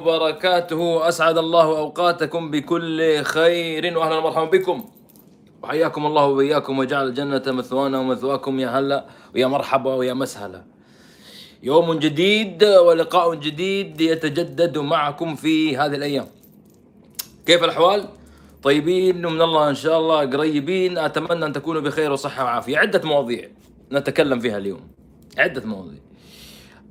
وبركاته. أسعد الله أوقاتكم بكل خير واهلا ومرحبا بكم. وحياكم الله وإياكم وجعل الجنة مثوانا ومثواكم يا هلا ويا مرحبا ويا مسهلا. يوم جديد ولقاء جديد يتجدد معكم في هذه الأيام. كيف الأحوال؟ طيبين ومن الله إن شاء الله قريبين. أتمنى أن تكونوا بخير وصحة وعافية. عدة مواضيع نتكلم فيها اليوم. عدة مواضيع.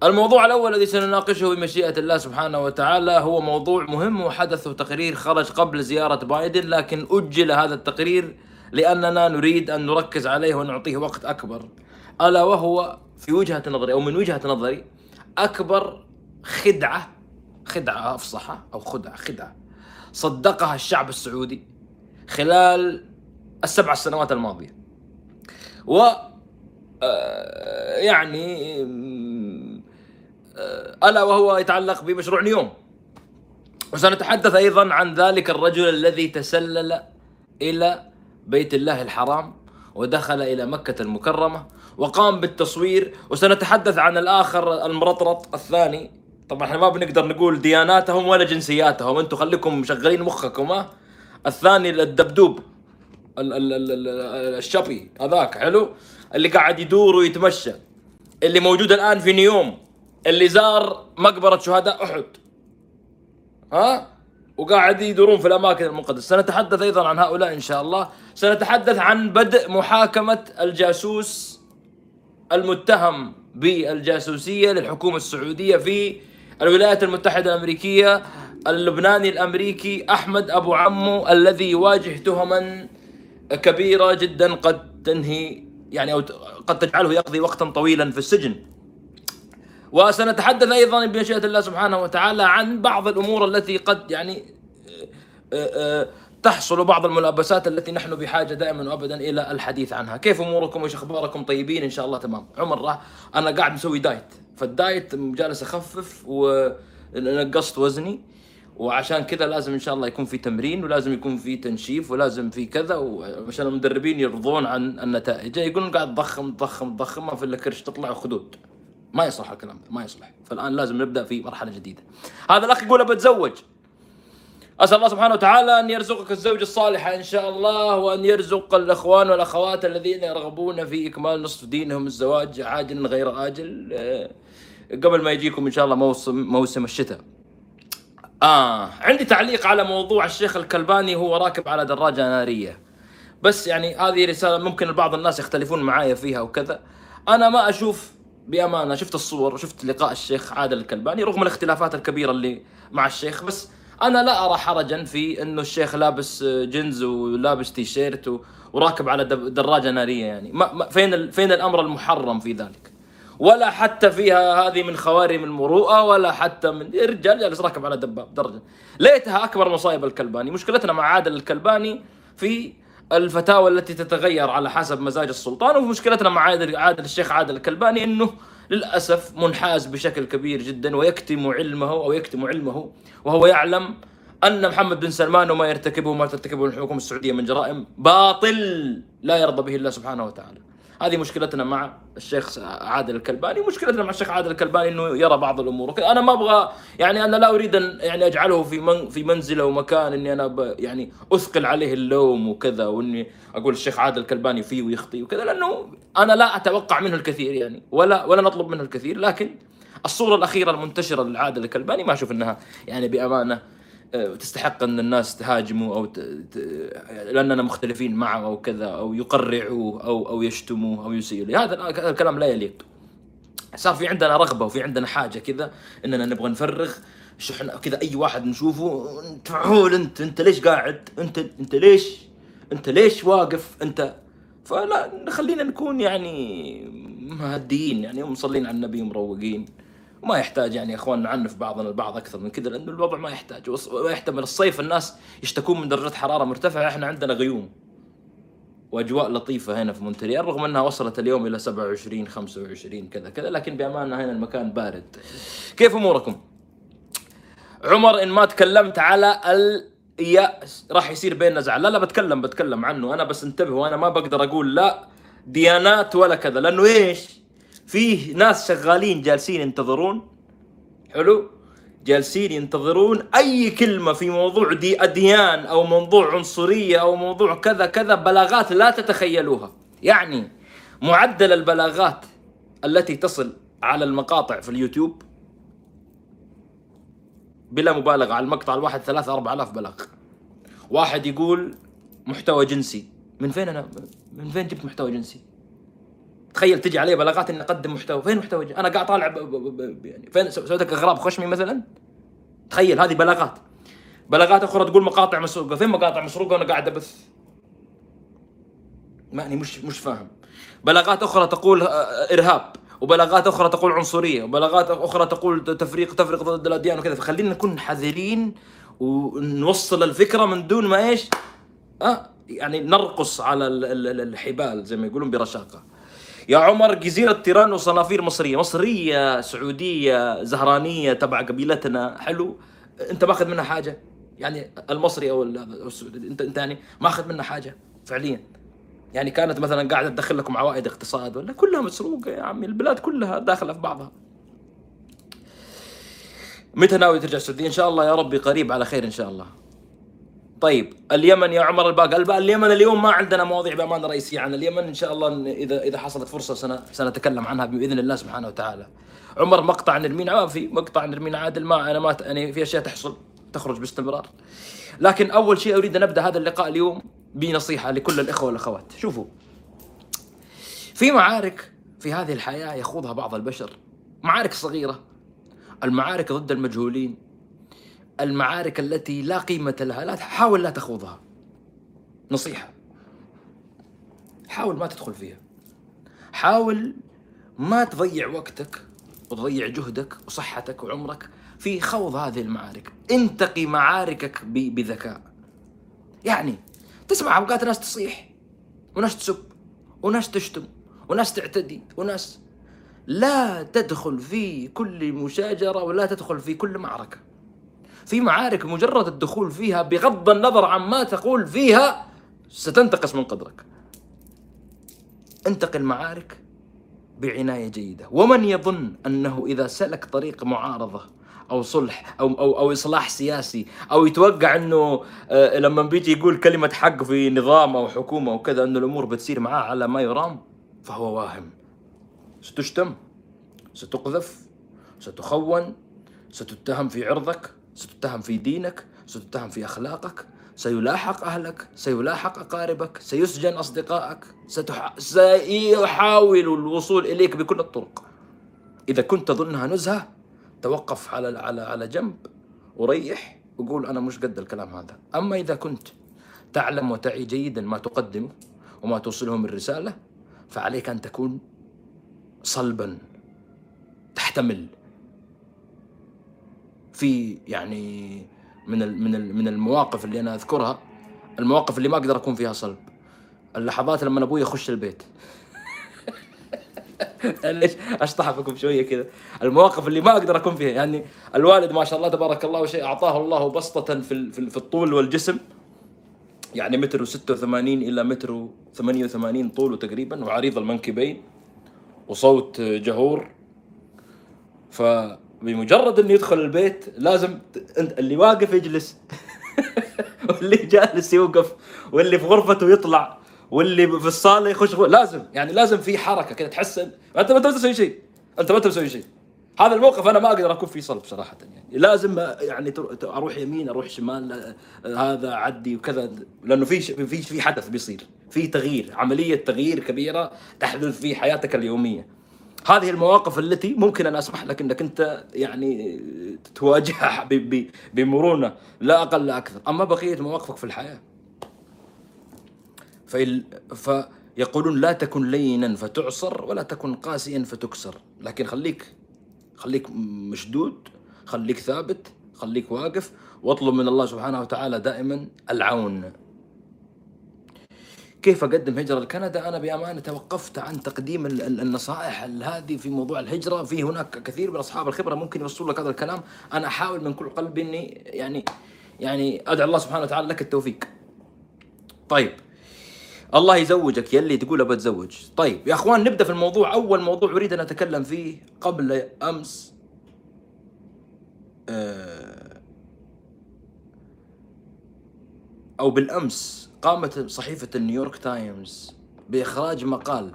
الموضوع الأول الذي سنناقشه بمشيئة الله سبحانه وتعالى هو موضوع مهم وحدث تقرير خرج قبل زيارة بايدن لكن أجل هذا التقرير لأننا نريد أن نركز عليه ونعطيه وقت أكبر. ألا وهو في وجهة نظري أو من وجهة نظري أكبر خدعة خدعة أفصح أو خدعة خدعة صدقها الشعب السعودي خلال السبع سنوات الماضية. و آه، يعني آه، ألا وهو يتعلق بمشروع نيوم. وسنتحدث أيضا عن ذلك الرجل الذي تسلل إلى بيت الله الحرام ودخل إلى مكة المكرمة وقام بالتصوير. وسنتحدث عن الآخر المرطرط الثاني. طبعا إحنا ما بنقدر نقول دياناتهم ولا جنسياتهم. أنتم خليكم مشغلين مخكم ها؟ الثاني الدبدوب ال- ال- ال- ال- الشبي هذاك حلو؟ اللي قاعد يدور ويتمشى. اللي موجود الآن في نيوم. اللي زار مقبرة شهداء أحد. ها؟ وقاعد يدورون في الأماكن المقدسة. سنتحدث أيضا عن هؤلاء إن شاء الله. سنتحدث عن بدء محاكمة الجاسوس المتهم بالجاسوسية للحكومة السعودية في الولايات المتحدة الأمريكية اللبناني الأمريكي أحمد أبو عمو الذي يواجه تهما كبيرة جدا قد تنهي يعني أو قد تجعله يقضي وقتا طويلا في السجن. وسنتحدث أيضا بمشيئة الله سبحانه وتعالى عن بعض الأمور التي قد يعني آه، آه، تحصل بعض الملابسات التي نحن بحاجة دائما وابدا إلى الحديث عنها، كيف أموركم وايش أخباركم؟ طيبين إن شاء الله تمام، عمر راح. أنا قاعد مسوي diet، فال diet جالس أخفف ونقصت وزني وعشان كذا لازم إن شاء الله يكون في تمرين ولازم يكون في تنشيف ولازم في كذا وعشان المدربين يرضون عن النتائج. يقولون قاعد تضخم تضخم تضخم ما في إلا كرش تطلع وخدود. ما يصلح الكلام ده ما يصلح. فالآن لازم نبدأ في مرحلة جديدة. هذا الأخ يقول بتزوج أسأل الله سبحانه وتعالى أن يرزقك الزوجه الصالحه إن شاء الله وأن يرزق الأخوان والأخوات الذين يرغبون في إكمال نصف دينهم الزواج عاجل غير آجل. آه، قبل ما يجيكم إن شاء الله موسم موسم الشتاء. آه عندي تعليق على موضوع الشيخ الكلباني هو راكب على دراجة نارية. بس يعني هذه رسالة ممكن بعض الناس يختلفون معايا فيها وكذا. أنا ما أشوف بأمانة شفت الصور وشفت لقاء الشيخ عادل الكلباني رغم الاختلافات الكبيرة اللي مع الشيخ بس أنا لا أرى حرجا في أنه الشيخ لابس جنز ولابس تي شيرت و- وراكب على دراجة نارية يعني. ما ما فين فين الأمر المحرم في ذلك؟ ولا حتى فيها هذه من خوارم المروءة ولا حتى من رجال جالس راكب على دباب درجة. ليتها أكبر مصايب الكلباني. مشكلتنا مع عادل الكلباني في الفتاوى التي تتغير على حسب مزاج السلطان ومشكلتنا مع عادل, عادل الشيخ عادل الكلباني أنه للأسف منحاز بشكل كبير جدا ويكتم علمه أو يكتم علمه وهو يعلم أن محمد بن سلمان وما يرتكبه وما ترتكبه الحكومة السعودية من جرائم باطل لا يرضى به الله سبحانه وتعالى. هذه مشكلتنا مع الشيخ عادل الكلباني مشكلتنا مع الشيخ عادل الكلباني إنه يرى بعض الأمور وكذا. أنا ما أبغى يعني أنا لا أريد أن يعني أجعله في من في منزله ومكان إني أنا يعني أثقل عليه اللوم وكذا وإني أقول الشيخ عادل الكلباني فيه ويخطي وكذا لأنه أنا لا أتوقع منه الكثير يعني ولا ولا نطلب منه الكثير لكن الصورة الأخيرة المنتشرة للعادل الكلباني ما أشوف إنها يعني بأمانة تستحق أن الناس تهاجموا أو ت... ت... لأننا مختلفين معه أو كذا أو يقرعوه أو أو يشتموه أو يسيئوا له. هذا الكلام لا يليق. صار في عندنا رغبة وفي عندنا حاجة كذا إننا نبغى نفرغ شحنه كذا. أي واحد نشوفه انت معول أنت أنت ليش قاعد؟ أنت أنت ليش؟ أنت ليش واقف؟ أنت. فلا خلينا نكون يعني مهديين يعني ومصلين على النبي ومروقين. وما يحتاج يعني يا إخوان نعنف بعضنا البعض أكثر من كذا لأنه الوضع ما يحتاج. ويحتمل الصيف الناس يشتكون من درجه حرارة مرتفعة. إحنا عندنا غيوم وأجواء لطيفة هنا في مونتريال رغم أنها وصلت اليوم إلى 27 25 كذا كذا لكن بأمانة هنا المكان بارد. كيف أموركم؟ عمر إن ما تكلمت على الياس راح يصير بيننا زعل. لا لا بتكلم بتكلم عنه. أنا بس انتبه وأنا ما بقدر أقول لا ديانات ولا كذا لأنه إيش؟ فيه ناس شغالين جالسين ينتظرون. حلو. جالسين ينتظرون أي كلمة في موضوع دي أديان أو موضوع عنصرية أو موضوع كذا كذا بلاغات لا تتخيلوها. يعني معدل البلاغات التي تصل على المقاطع في اليوتيوب بلا مبالغة على المقطع الواحد ثلاثة أربعة آلاف بلاغ. واحد يقول محتوى جنسي. من فين أنا من فين جبت محتوى جنسي؟ تخيل تجي علي بلاغات إني أقدم محتوى. فين محتوى؟ أنا قاعد طالع ب... ب... ب... يعني فين سويت لك اغراب خشمي مثلا؟ تخيل هذه بلاغات. بلاغات أخرى تقول مقاطع مسروقة. فين مقاطع مسروقة؟ وأنا قاعد أبث. ماني مش مش فاهم. بلاغات أخرى تقول آه، إرهاب. وبلاغات أخرى تقول عنصرية. وبلاغات أخرى تقول تفريق تفريق ضد الأديان وكذا. فخلينا نكون حذرين ونوصل الفكرة من دون ما إيش؟ أه يعني نرقص على الحبال زي ما يقولون برشاقة. يا عمر جزيرة تيران وصنافير مصرية. مصرية سعودية زهرانية تبع قبيلتنا. حلو. انت ماخذ منها حاجة؟ يعني المصري أو السعودي. انت انت يعني ماخذ منها حاجة فعليا؟ يعني كانت مثلا قاعدة تدخل لكم عوائد اقتصاد ولا كلها مسروقة يا عمي؟ البلاد كلها داخلة في بعضها. متى ناوي ترجع السعودية؟ إن شاء الله يا ربي قريب على خير إن شاء الله. طيب اليمن يا عمر الباقي. اليمن اليوم ما عندنا مواضيع بامانه رئيسية. عن اليمن إن شاء الله إذا إذا حصلت فرصة سنتكلم عنها بإذن الله سبحانه وتعالى. عمر مقطع نرمين ما في مقطع نرمين عادل ما أنا ما يعني في أشياء تحصل تخرج باستمرار. لكن أول شيء أريد أن أبدأ هذا اللقاء اليوم بنصيحة لكل الإخوة والأخوات. شوفوا في معارك في هذه الحياة يخوضها بعض البشر. معارك صغيرة المعارك ضد المجهولين. المعارك التي لا قيمة لها لا حاول لا تخوضها. نصيحة. حاول ما تدخل فيها. حاول ما تضيع وقتك وتضيع جهدك وصحتك وعمرك في خوض هذه المعارك. انتقي معاركك بذكاء. يعني تسمع أوقات ناس تصيح وناس تسب وناس تشتم وناس تعتدي وناس لا تدخل في كل مشاجرة ولا تدخل في كل معركة. في معارك مجرد الدخول فيها بغض النظر عن ما تقول فيها ستنتقص من قدرك انتقل معارك بعناية جيدة. ومن يظن أنه إذا سلك طريق معارضة أو صلح أو, أو, أو إصلاح سياسي أو يتوقع أنه آه لما بيجي يقول كلمة حق في نظام أو حكومة وكذا أنه الأمور بتصير معاه على ما يرام فهو واهم. ستشتم ستقذف ستخون ستتهم في عرضك ستتهم في دينك ستتهم في أخلاقك سيلاحق أهلك سيلاحق أقاربك سيسجن أصدقائك ستح... سيحاول الوصول إليك بكل الطرق. إذا كنت تظنها نزهة توقف على على على جنب وريح وقول أنا مش قد الكلام هذا. أما إذا كنت تعلم وتعي جيدا ما تقدمه وما توصله من رسالة فعليك أن تكون صلبا تحتمل في يعني من من من المواقف اللي أنا أذكرها المواقف اللي ما أقدر أكون فيها صلب. اللحظات لما أبوي يخش البيت. ليش اشطح بكم شوية كذا. المواقف اللي ما أقدر أكون فيها يعني الوالد ما شاء الله تبارك الله وشيء أعطاه الله بسطة في في الطول والجسم. يعني متر و86 إلى متر و88 طوله تقريبا وعريض المنكبين وصوت جهور. ف بمجرد إنه يدخل البيت لازم أنت اللي واقف يجلس. واللي جالس يوقف. واللي في غرفته يطلع. واللي في الصالة يخش لازم. يعني لازم في حركة كذا تحس أنت ما تسوي شيء. أنت ما تسوي شيء. هذا الموقف أنا ما أقدر أكون فيه صلب صراحة يعني. لازم يعني أروح يمين أروح شمال هذا عدي وكذا. لأنه في في في حدث بيصير. في تغيير. عملية تغيير كبيرة تحدث في حياتك اليومية. هذه المواقف التي ممكن أنا أسمح لك إنك أنت يعني تواجهها بمرونة لا أقل لا أكثر، أما بقية مواقفك في الحياة فيقولون لا تكن لينا فتعصر ولا تكن قاسيا فتكسر، لكن خليك خليك مشدود، خليك ثابت، خليك واقف واطلب من الله سبحانه وتعالى دائما العون. كيف أقدم هجرة لكندا؟ أنا بأمانة توقفت عن تقديم النصائح هذه في موضوع الهجرة، في هناك كثير من أصحاب الخبرة ممكن يوصلوا لك هذا الكلام، أنا أحاول من كل قلبي إني يعني يعني أدعو الله سبحانه وتعالى لك التوفيق. طيب. الله يزوجك يلي تقول بتزوج طيب. يا أخوان نبدأ في الموضوع. أول موضوع أريد أن أتكلم فيه قبل أمس آه، أو بالأمس قامت صحيفة نيويورك تايمز بإخراج مقال.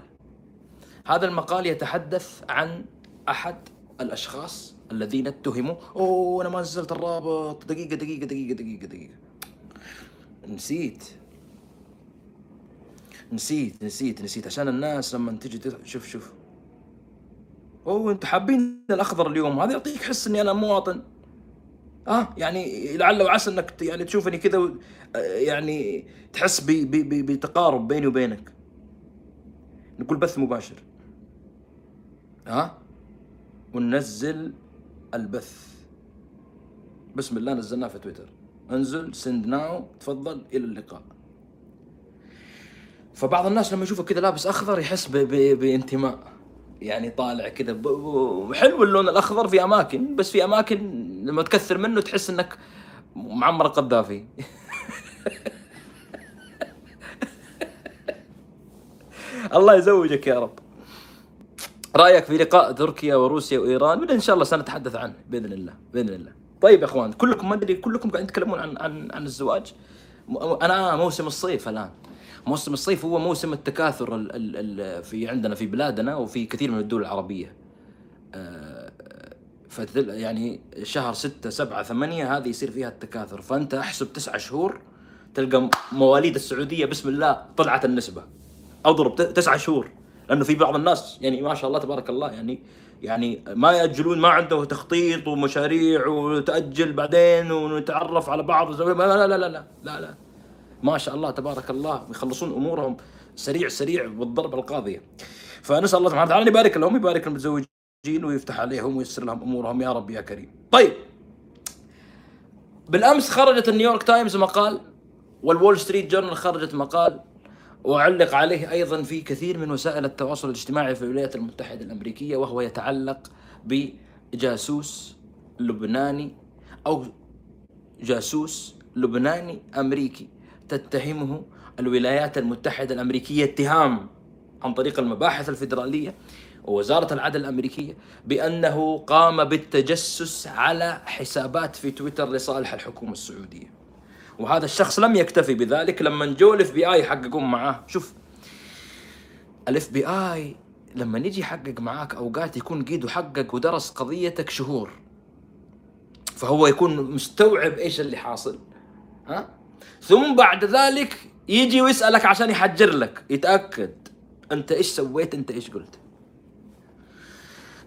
هذا المقال يتحدث عن أحد الأشخاص الذين اتهموا. أوه أنا ما نزلت الرابط. دقيقة دقيقة دقيقة دقيقة دقيقة. نسيت. نسيت نسيت نسيت. عشان الناس لما تجي شوف شوف. أوه أنتم حابين الأخضر اليوم؟ هذا يعطيك حس إني أنا مواطن. آه يعني لعل وعسى انك يعني تشوفني كذا آه، يعني تحس ب- ب- ب- بتقارب بيني وبينك. نقول بث مباشر. ها؟ وننزل البث. بسم الله نزلناه في تويتر. انزل سند ناو تفضل إلى اللقاء. فبعض الناس لما يشوفك كذا لابس أخضر يحس بانتماء. يعني طالع كذا حلو اللون الأخضر في أماكن بس في أماكن لما تكثر منه تحس إنك معمر القذافي. الله يزوجك يا رب. رأيك في لقاء تركيا وروسيا وإيران؟ ان شاء الله سنتحدث عنه بإذن الله بإذن الله. طيب يا إخوان كلكم ما أدري كلكم قاعدين تتكلمون عن عن عن الزواج؟ أنا موسم الصيف الآن. موسم الصيف هو موسم التكاثر ال ال في عندنا في بلادنا وفي كثير من الدول العربية. آه، فتل يعني شهر ستة سبعة ثمانية هذه يصير فيها التكاثر. فأنت أحسب تسعة شهور تلقى مواليد السعودية بسم الله طلعت النسبة. أضرب تسعة شهور. لأنه في بعض الناس يعني ما شاء الله تبارك الله يعني يعني ما يأجلون ما عنده تخطيط ومشاريع وتأجل بعدين ونتعرف على بعض لا لا لا لا لا, لا, لا. ما شاء الله تبارك الله يخلصون أمورهم سريع سريع بالضربه القاضيه. فنسأل الله سبحانه وتعالى أن يبارك لهم يبارك للمتزوجين ويفتح عليهم وييسر لهم أمورهم يا رب يا كريم. طيب بالأمس خرجت النيويورك تايمز مقال والول ستريت جورنال خرجت مقال وعلق عليه أيضا في كثير من وسائل التواصل الاجتماعي في الولايات المتحدة الأمريكية وهو يتعلق بجاسوس لبناني أو جاسوس لبناني أمريكي تتهمه الولايات المتحدة الأمريكية اتهام عن طريق المباحث الفيدرالية ووزارة العدل الأمريكية بأنه قام بالتجسس على حسابات في تويتر لصالح الحكومة السعودية. وهذا الشخص لم يكتفي بذلك. لما جو ال FBI يحققون معاه، شوف ال FBI لما يجي يحقق معاك أوقات يكون قيد وحقق ودرس قضيتك شهور. فهو يكون مستوعب إيش اللي حاصل. ها؟ ثم بعد ذلك يجي ويسألك عشان يحجر لك يتأكد. أنت إيش سويت؟ أنت إيش قلت؟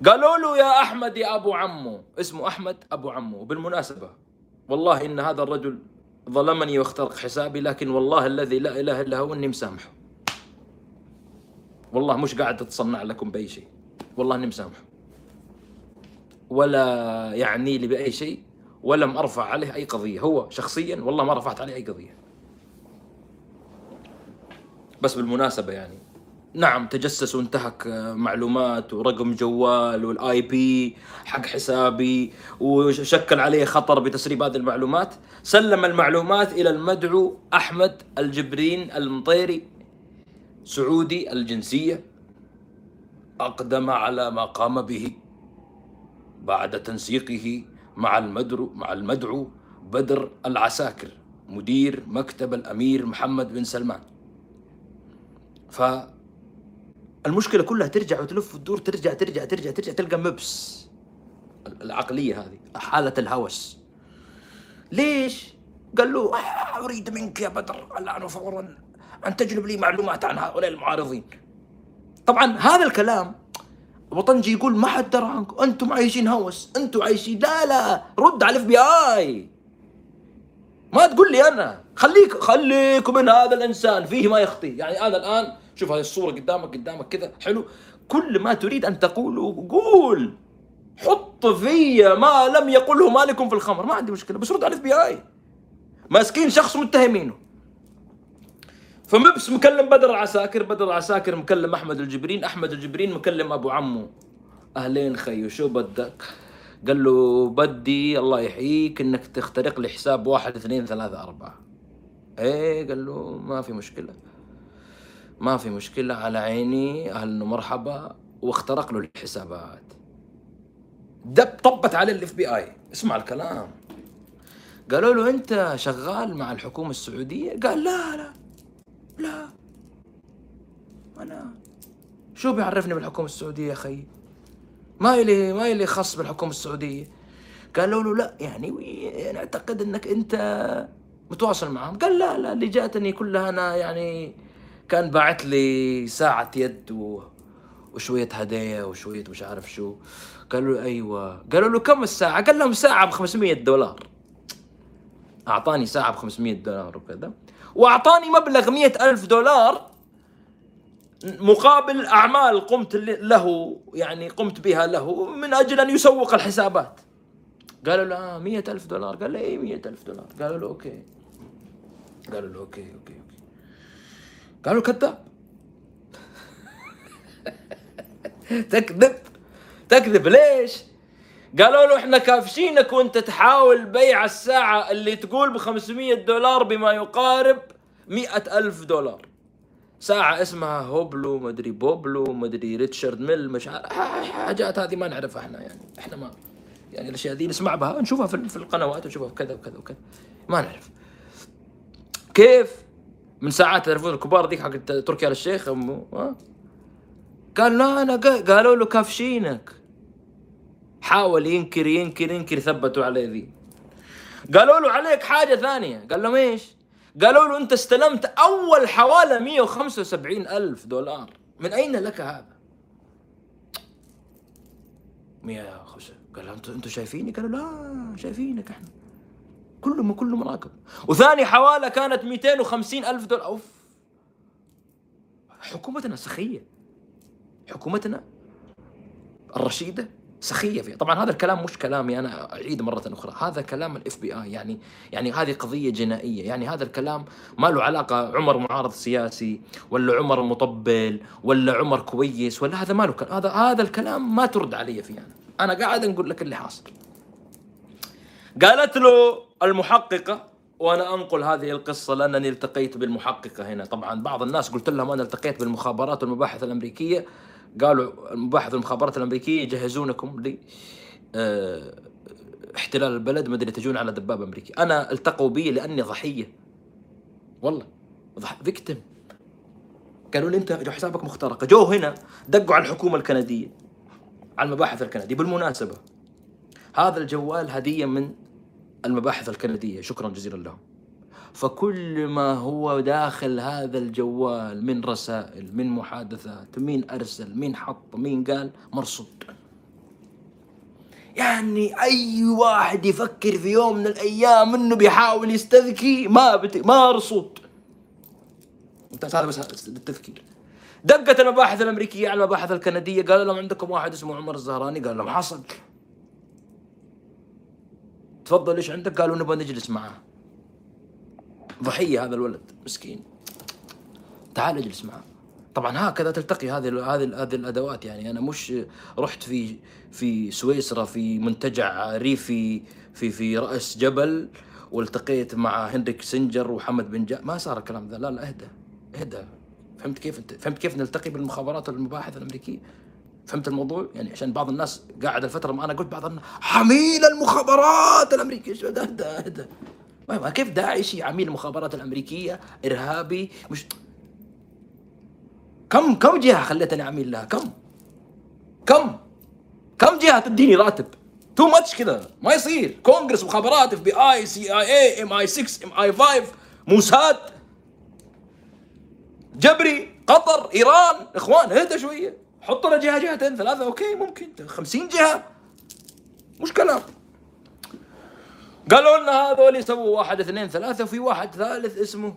قالوا له يا أحمد يا أبو عمو. اسمه أحمد أبو عمو وبالمناسبه والله إن هذا الرجل ظلمني واخترق حسابي لكن والله الذي لا إله إلا هو إني مسامحه. والله مش قاعد أتصنع لكم بأي شيء. والله إني مسامحه. ولا يعني لي بأي شيء ولم أرفع عليه أي قضية. هو شخصيا والله ما رفعت عليه أي قضية. بس بالمناسبة يعني نعم تجسس وانتهك آه، معلومات ورقم جوال وال IP حق حسابي وشكل عليه خطر بتسريب هذه المعلومات. سلم المعلومات إلى المدعو أحمد الجبرين المطيري سعودي الجنسية. أقدم على ما قام به بعد تنسيقه مع المدعو مع المدعو بدر العساكر مدير مكتب الأمير محمد بن سلمان. ف المشكلة كلها ترجع وتلف وتدور ترجع ترجع ترجع ترجع تلقى مبس. العقلية هذه. حالة الهوس. ليش؟ قال له "آه، أريد منك يا بدر الآن فورا أن تجلب لي معلومات عن هؤلاء المعارضين. طبعا هذا الكلام وطنجي يقول ما حد درى عنكم. أنتم عايشين هوس أنتم عايشين. لا لا رد على ال FBI ما تقول لي أنا. خليك خليكم من هذا الإنسان. فيه ما يخطي. يعني أنا الآن شوف هذه الصورة قدامك قدامك كذا حلو. كل ما تريد أن تقوله قول. حط في ما لم يقله مالك في الخمر. ما عندي مشكلة بس رد على ال FBI. ماسكين شخص متهمينه فمبس مكلم بدر العساكر بدر العساكر مكلم أحمد الجبرين أحمد الجبرين مكلم أبو عمو. أهلين خيو شو بدك؟ قال له بدي الله يحييك إنك تخترق لي حساب واحد اثنين ثلاثة أربعة. إيه قال له ما في مشكلة. ما في مشكلة على عيني أهلا ومرحبا واخترق له الحسابات. دب طبت عليه ال FBI اسمع الكلام. قالوا له أنت شغال مع الحكومة السعودية؟ قال لا لا لا. أنا شو بيعرفني بالحكومة السعودية يا أخي؟ ما إلي ما إلي خص بالحكومة السعودية. قالوا له لا يعني نعتقد إنك أنت متواصل معهم. قال لا لا اللي جاتني كلها أنا يعني كان باعت لي ساعة يد و... وشوية هدايا وشوية مش عارف شو. قالوا له أيوه. قالوا له كم الساعة؟ قال لهم ساعة ب 500 دولار. أعطاني ساعة ب 500 دولار وكذا. وأعطاني مبلغ مئة ألف دولار مقابل أعمال قمت له يعني قمت بها له من أجل أن يسوق الحسابات. قالوا له آه مئة ألف دولار. قال له إيه مئة ألف دولار؟ قالوا له okay. قالوا له okay okay. قالوا كذاب. تكذب؟ تكذب ليش؟ قالوا له إحنا كافشينك وأنت تحاول بيع الساعة اللي تقول ب 500 دولار بما يقارب مئة ألف دولار. ساعة اسمها Hublot مدري بوبلو مدري Richard Mille مش عارف حاجات هذه ما نعرفها إحنا يعني. إحنا ما يعني الأشياء دي نسمع بها نشوفها في القنوات ونشوفها كذا وكذا وكذا. ما نعرف. كيف؟ من ساعات تعرفون الكبار ذيك حق تركي آل الشيخ أمه قال لا أنا قالوا له كافشينك. حاول ينكر ينكر ينكر ثبتوا عليه ذي. قالوا له عليك حاجة ثانية. قال لهم إيش؟ قالوا له أنت استلمت أول حواله 175 ألف دولار. من أين لك هذا؟ 105 قال أنتوا أنتوا شايفيني؟ قالوا لا شايفينك إحنا. كله كله مراقب وثاني حوالة كانت 250 ألف دولار. أوف. حكومتنا سخية. حكومتنا الرشيدة سخية فيها. طبعا هذا الكلام مش كلامي أنا أعيد مرة أخرى. هذا كلام الاف بي اي يعني يعني هذه قضية جنائية. يعني هذا الكلام ما له علاقة عمر معارض سياسي ولا عمر مطبل ولا عمر كويس ولا هذا ما له هذا هذا الكلام ما ترد علي فيه أنا. أنا قاعد نقول لك اللي حاصل. قالت له المحققة وأنا أنقل هذه القصة لأنني التقيت بالمحققة هنا. طبعا بعض الناس قلت لهم أنا التقيت بالمخابرات والمباحث الأمريكية. قالوا المباحث المخابرات الأمريكية يجهزونكم ل آه، احتلال البلد مدري تجون على دبابة امريكي أنا التقوا بي لأني ضحية. والله فيكتم قالوا لي أنت حسابك مخترقة. جو هنا دقوا على الحكومة الكندية على المباحث الكندية. بالمناسبة هذا الجوال هدية من المباحث الكندية. شكرا جزيلا لهم. فكل ما هو داخل هذا الجوال من رسائل من محادثات مين أرسل مين حط مين قال مرصود يعني أي واحد يفكر في يوم من الأيام إنه بيحاول يستذكي ما بت... ما رصود ممتاز هذا بس للتذكير. دقت المباحث الأمريكية على المباحث الكندية قالوا لهم عندكم واحد اسمه عمر الزهراني؟ قال لهم حصل. تفضل إيش عندك؟ قالوا نبغى نجلس معاه. ضحية هذا الولد مسكين. تعال اجلس معه طبعا هكذا تلتقي هذه هذه هذه الأدوات يعني. أنا مش رحت في في سويسرا في منتجع ريفي في في رأس جبل والتقيت مع هنريك سنجر وحمد بن جا ما صار الكلام ذا. لا لا اهدى اهدى. فهمت كيف أنت؟ فهمت كيف نلتقي بالمخابرات والمباحث الأمريكية؟ فهمت الموضوع؟ يعني عشان بعض الناس قاعد الفترة ما أنا قلت بعض الناس حميل المخابرات الأمريكية. اهدى اهدى ما كيف داعشي عميل المخابرات الأمريكية؟ إرهابي مش كم كم جهة خليتني عميل لها؟ كم؟ كم؟ كم جهة تديني راتب؟ too much كذا ما يصير. كونغرس مخابرات FBI CIA MI 6 MI 5 موساد جبري قطر إيران إخوان اهدى شوية. حط لنا جهة جهتين ثلاثة okay ممكن. 50 جهة. مش كلام. قالوا لنا هذول يسووا واحد اثنين ثلاثة وفي واحد ثالث اسمه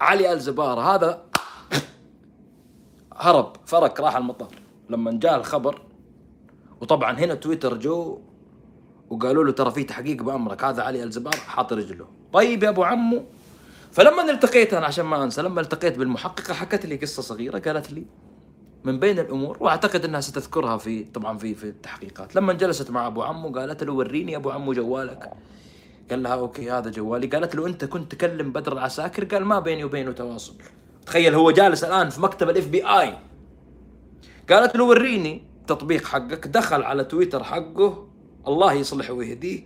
علي الزبارة. هذا هرب فرك راح المطار. لما جاء الخبر وطبعا هنا تويتر جو وقالوا له ترى في تحقيق بأمرك. هذا علي الزبارة حاط رجله. طيب يا أبو عمو فلما التقيت أنا عشان ما أنسى لما التقيت بالمحققة حكت لي قصة صغيرة قالت لي من بين الأمور وأعتقد أنها ستذكرها في طبعا في في التحقيقات. لما جلست مع أبو عمو قالت له وريني أبو عمو جوالك. قال لها okay هذا جوالي. قالت له أنت كنت تكلم بدر العساكر؟ قال ما بيني وبينه تواصل. تخيل هو جالس الآن في مكتب ال FBI قالت له وريني التطبيق حقك. دخل على تويتر حقه الله يصلحه ويهديه.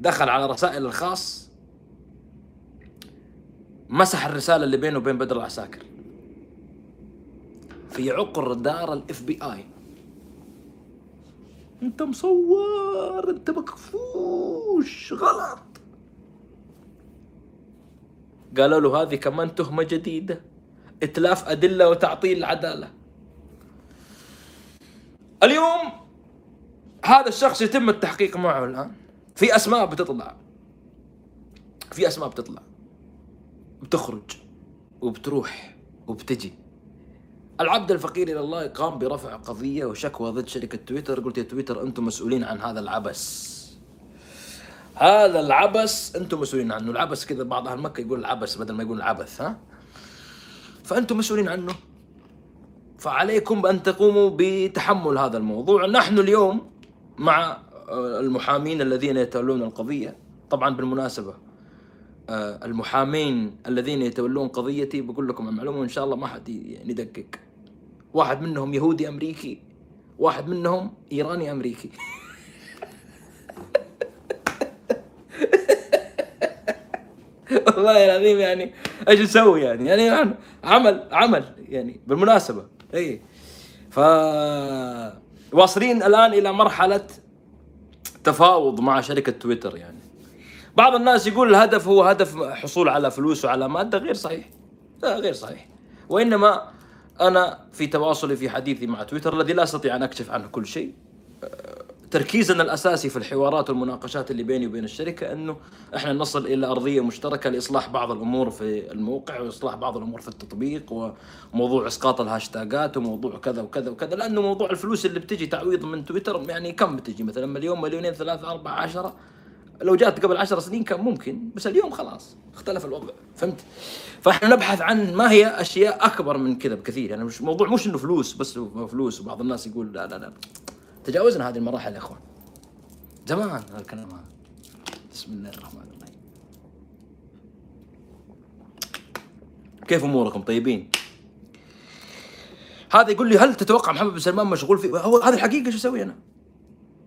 دخل على رسائل الخاص مسح الرسالة اللي بينه وبين بدر العساكر. في عقر دار ال FBI انت مصور انت مكفوش غلط. قالوا له هذه كمان تهمة جديدة. اتلاف أدلة وتعطيل العدالة. اليوم هذا الشخص يتم التحقيق معه الآن. في أسماء بتطلع. في أسماء بتطلع. بتخرج وبتروح وبتجي. العبد الفقير إلى الله قام برفع قضية وشكوى ضد شركة تويتر. قلت يا تويتر أنتم مسؤولين عن هذا العبث هذا العبث أنتم مسؤولين عنه. العبث كذا بعض أهل مكة يقول العبث بدل ما يقول العبث ها؟ فأنتم مسؤولين عنه. فعليكم بأن تقوموا بتحمل هذا الموضوع. نحن اليوم مع المحامين الذين يتولون القضية. طبعا بالمناسبة آه، المحامين الذين يتولون قضيتي بقول لكم المعلومة ان شاء الله ما حد يعني يدقق. واحد منهم يهودي أمريكي واحد منهم إيراني أمريكي. والله العظيم يعني إيش نسوي يعني؟ يعني عمل عمل يعني بالمناسبة. اي ف واصلين الآن إلى مرحلة تفاوض مع شركة تويتر يعني. بعض الناس يقول الهدف هو هدف حصول على فلوس وعلى مادة غير صحيح. لا غير صحيح. وإنما أنا في تواصلي في حديثي مع تويتر الذي لا أستطيع أن أكشف عنه كل شيء. تركيزنا الأساسي في الحوارات والمناقشات اللي بيني وبين الشركة أنه إحنا نصل إلى أرضية مشتركة لإصلاح بعض الأمور في الموقع وإصلاح بعض الأمور في التطبيق وموضوع إسقاط الهاشتاجات وموضوع كذا وكذا وكذا لأنه موضوع الفلوس اللي بتجي تعويض من تويتر يعني كم بتجي؟ مثلا مليون مليونين ثلاثة أربعة عشرة. لو جات قبل عشر سنين كان ممكن بس اليوم خلاص اختلف الوضع فهمت؟ فاحنا نبحث عن ما هي أشياء أكبر من كذا بكثير يعني مش موضوع مش إنه فلوس بس فلوس وبعض الناس يقول لا لا لا. تجاوزنا هذه المراحل يا إخوان. زمان هذا الكلام هذا. بسم الله الرحمن الرحيم. كيف أموركم؟ طيبين؟ هذا يقول لي هل تتوقع محمد بن سلمان مشغول في هو هذه الحقيقة شو أسوي أنا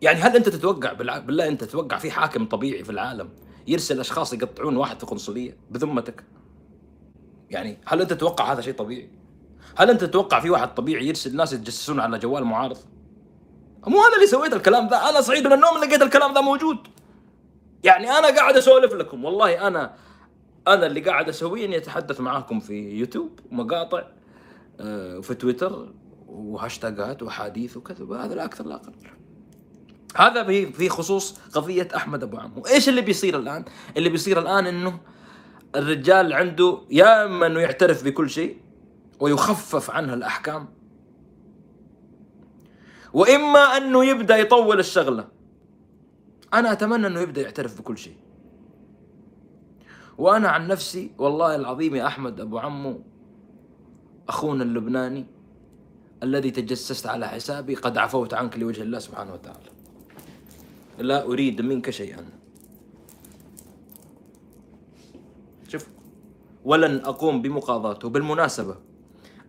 يعني هل انت تتوقع بالله انت تتوقع في حاكم طبيعي في العالم يرسل أشخاص يقطعون واحد في قنصلية بذمتك؟ يعني هل انت تتوقع هذا شيء طبيعي؟ هل انت تتوقع في واحد طبيعي يرسل ناس يتجسسون على جوال معارض؟ مو أنا اللي سويت الكلام ذا أنا صاحي من النوم لقيت الكلام ذا موجود. يعني أنا قاعد أسولف لكم والله أنا أنا اللي قاعد اسويه اني أتحدث معاكم في يوتيوب ومقاطع آه، وفي تويتر وهاشتاجات وحديث وكذا هذا لا أكثر لا أقل. هذا في خصوص قضية أحمد أبو عمو. إيش اللي بيصير الآن؟ اللي بيصير الآن إنه الرجال عنده يا إما إنه يعترف بكل شيء ويخفف عنها الأحكام. وإما أنه يبدأ يطول الشغلة. أنا أتمنى أنه يبدأ يعترف بكل شيء. وأنا عن نفسي والله العظيم يا أحمد أبو عمو أخونا اللبناني الذي تجسست على حسابي قد عفوت عنك لوجه الله سبحانه وتعالى. لا أريد منك شيئا. شوف ولن أقوم بمقاضاته. بالمناسبة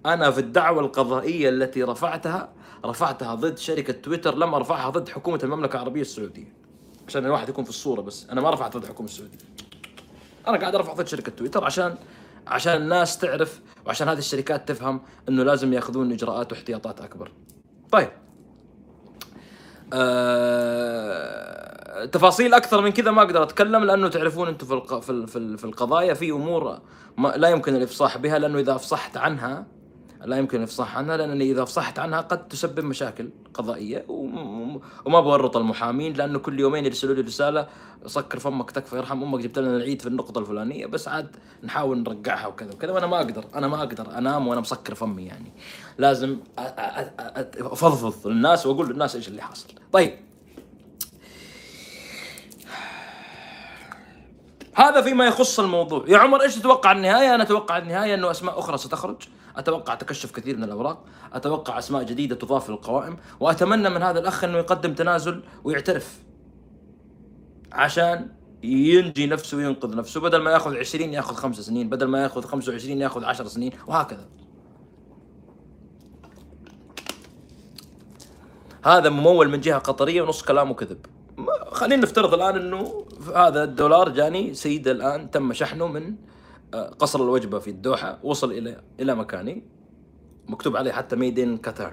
أنا في الدعوة القضائية التي رفعتها رفعتها ضد شركة تويتر لم أرفعها ضد حكومة المملكة العربية السعودية. عشان الواحد يكون في الصورة بس أنا ما رفعت ضد الحكومة السعودية. أنا قاعد أرفع ضد شركة تويتر عشان عشان الناس تعرف وعشان هذه الشركات تفهم إنه لازم يأخذون إجراءات واحتياطات أكبر. طيب. آه، تفاصيل أكثر من كذا ما أقدر أتكلم لأنه تعرفون أنتم في في في القضايا في أمور ما لا يمكن الإفصاح بها لأنه إذا أفصحت عنها لا يمكن الافصاح عنها لأنني إذا افصحت عنها قد تسبب مشاكل قضائية وما بورط المحامين لأنه كل يومين يرسلوا لي رسالة سكر فمك تكفى يرحم أمك جبت لنا العيد في النقطة الفلانية بس عاد نحاول نرجعها وكذا وكذا وأنا ما أقدر أنا ما أقدر أنام وأنا مسكر فمي يعني. لازم أفضفض للناس وأقول للناس إيش اللي حاصل. طيب. هذا فيما يخص الموضوع. يا عمر إيش تتوقع النهاية؟ أنا أتوقع النهاية إنه أسماء أخرى ستخرج. أتوقع تكشف كثير من الأوراق أتوقع أسماء جديدة تضاف للقوائم وأتمنى من هذا الأخ أنه يقدم تنازل ويعترف عشان ينجي نفسه وينقذ نفسه. بدل ما ياخذ 20 ياخذ خمس سنين بدل ما ياخذ 25 ياخذ 10 سنين وهكذا. هذا ممول من جهة قطرية ونص كلامه كذب خلينا نفترض الآن إنه هذا الدولار جاني سيد الآن تم شحنه من قصر الوجبة في الدوحة وصل إلى إلى مكاني. مكتوب عليه حتى ميد ان قطر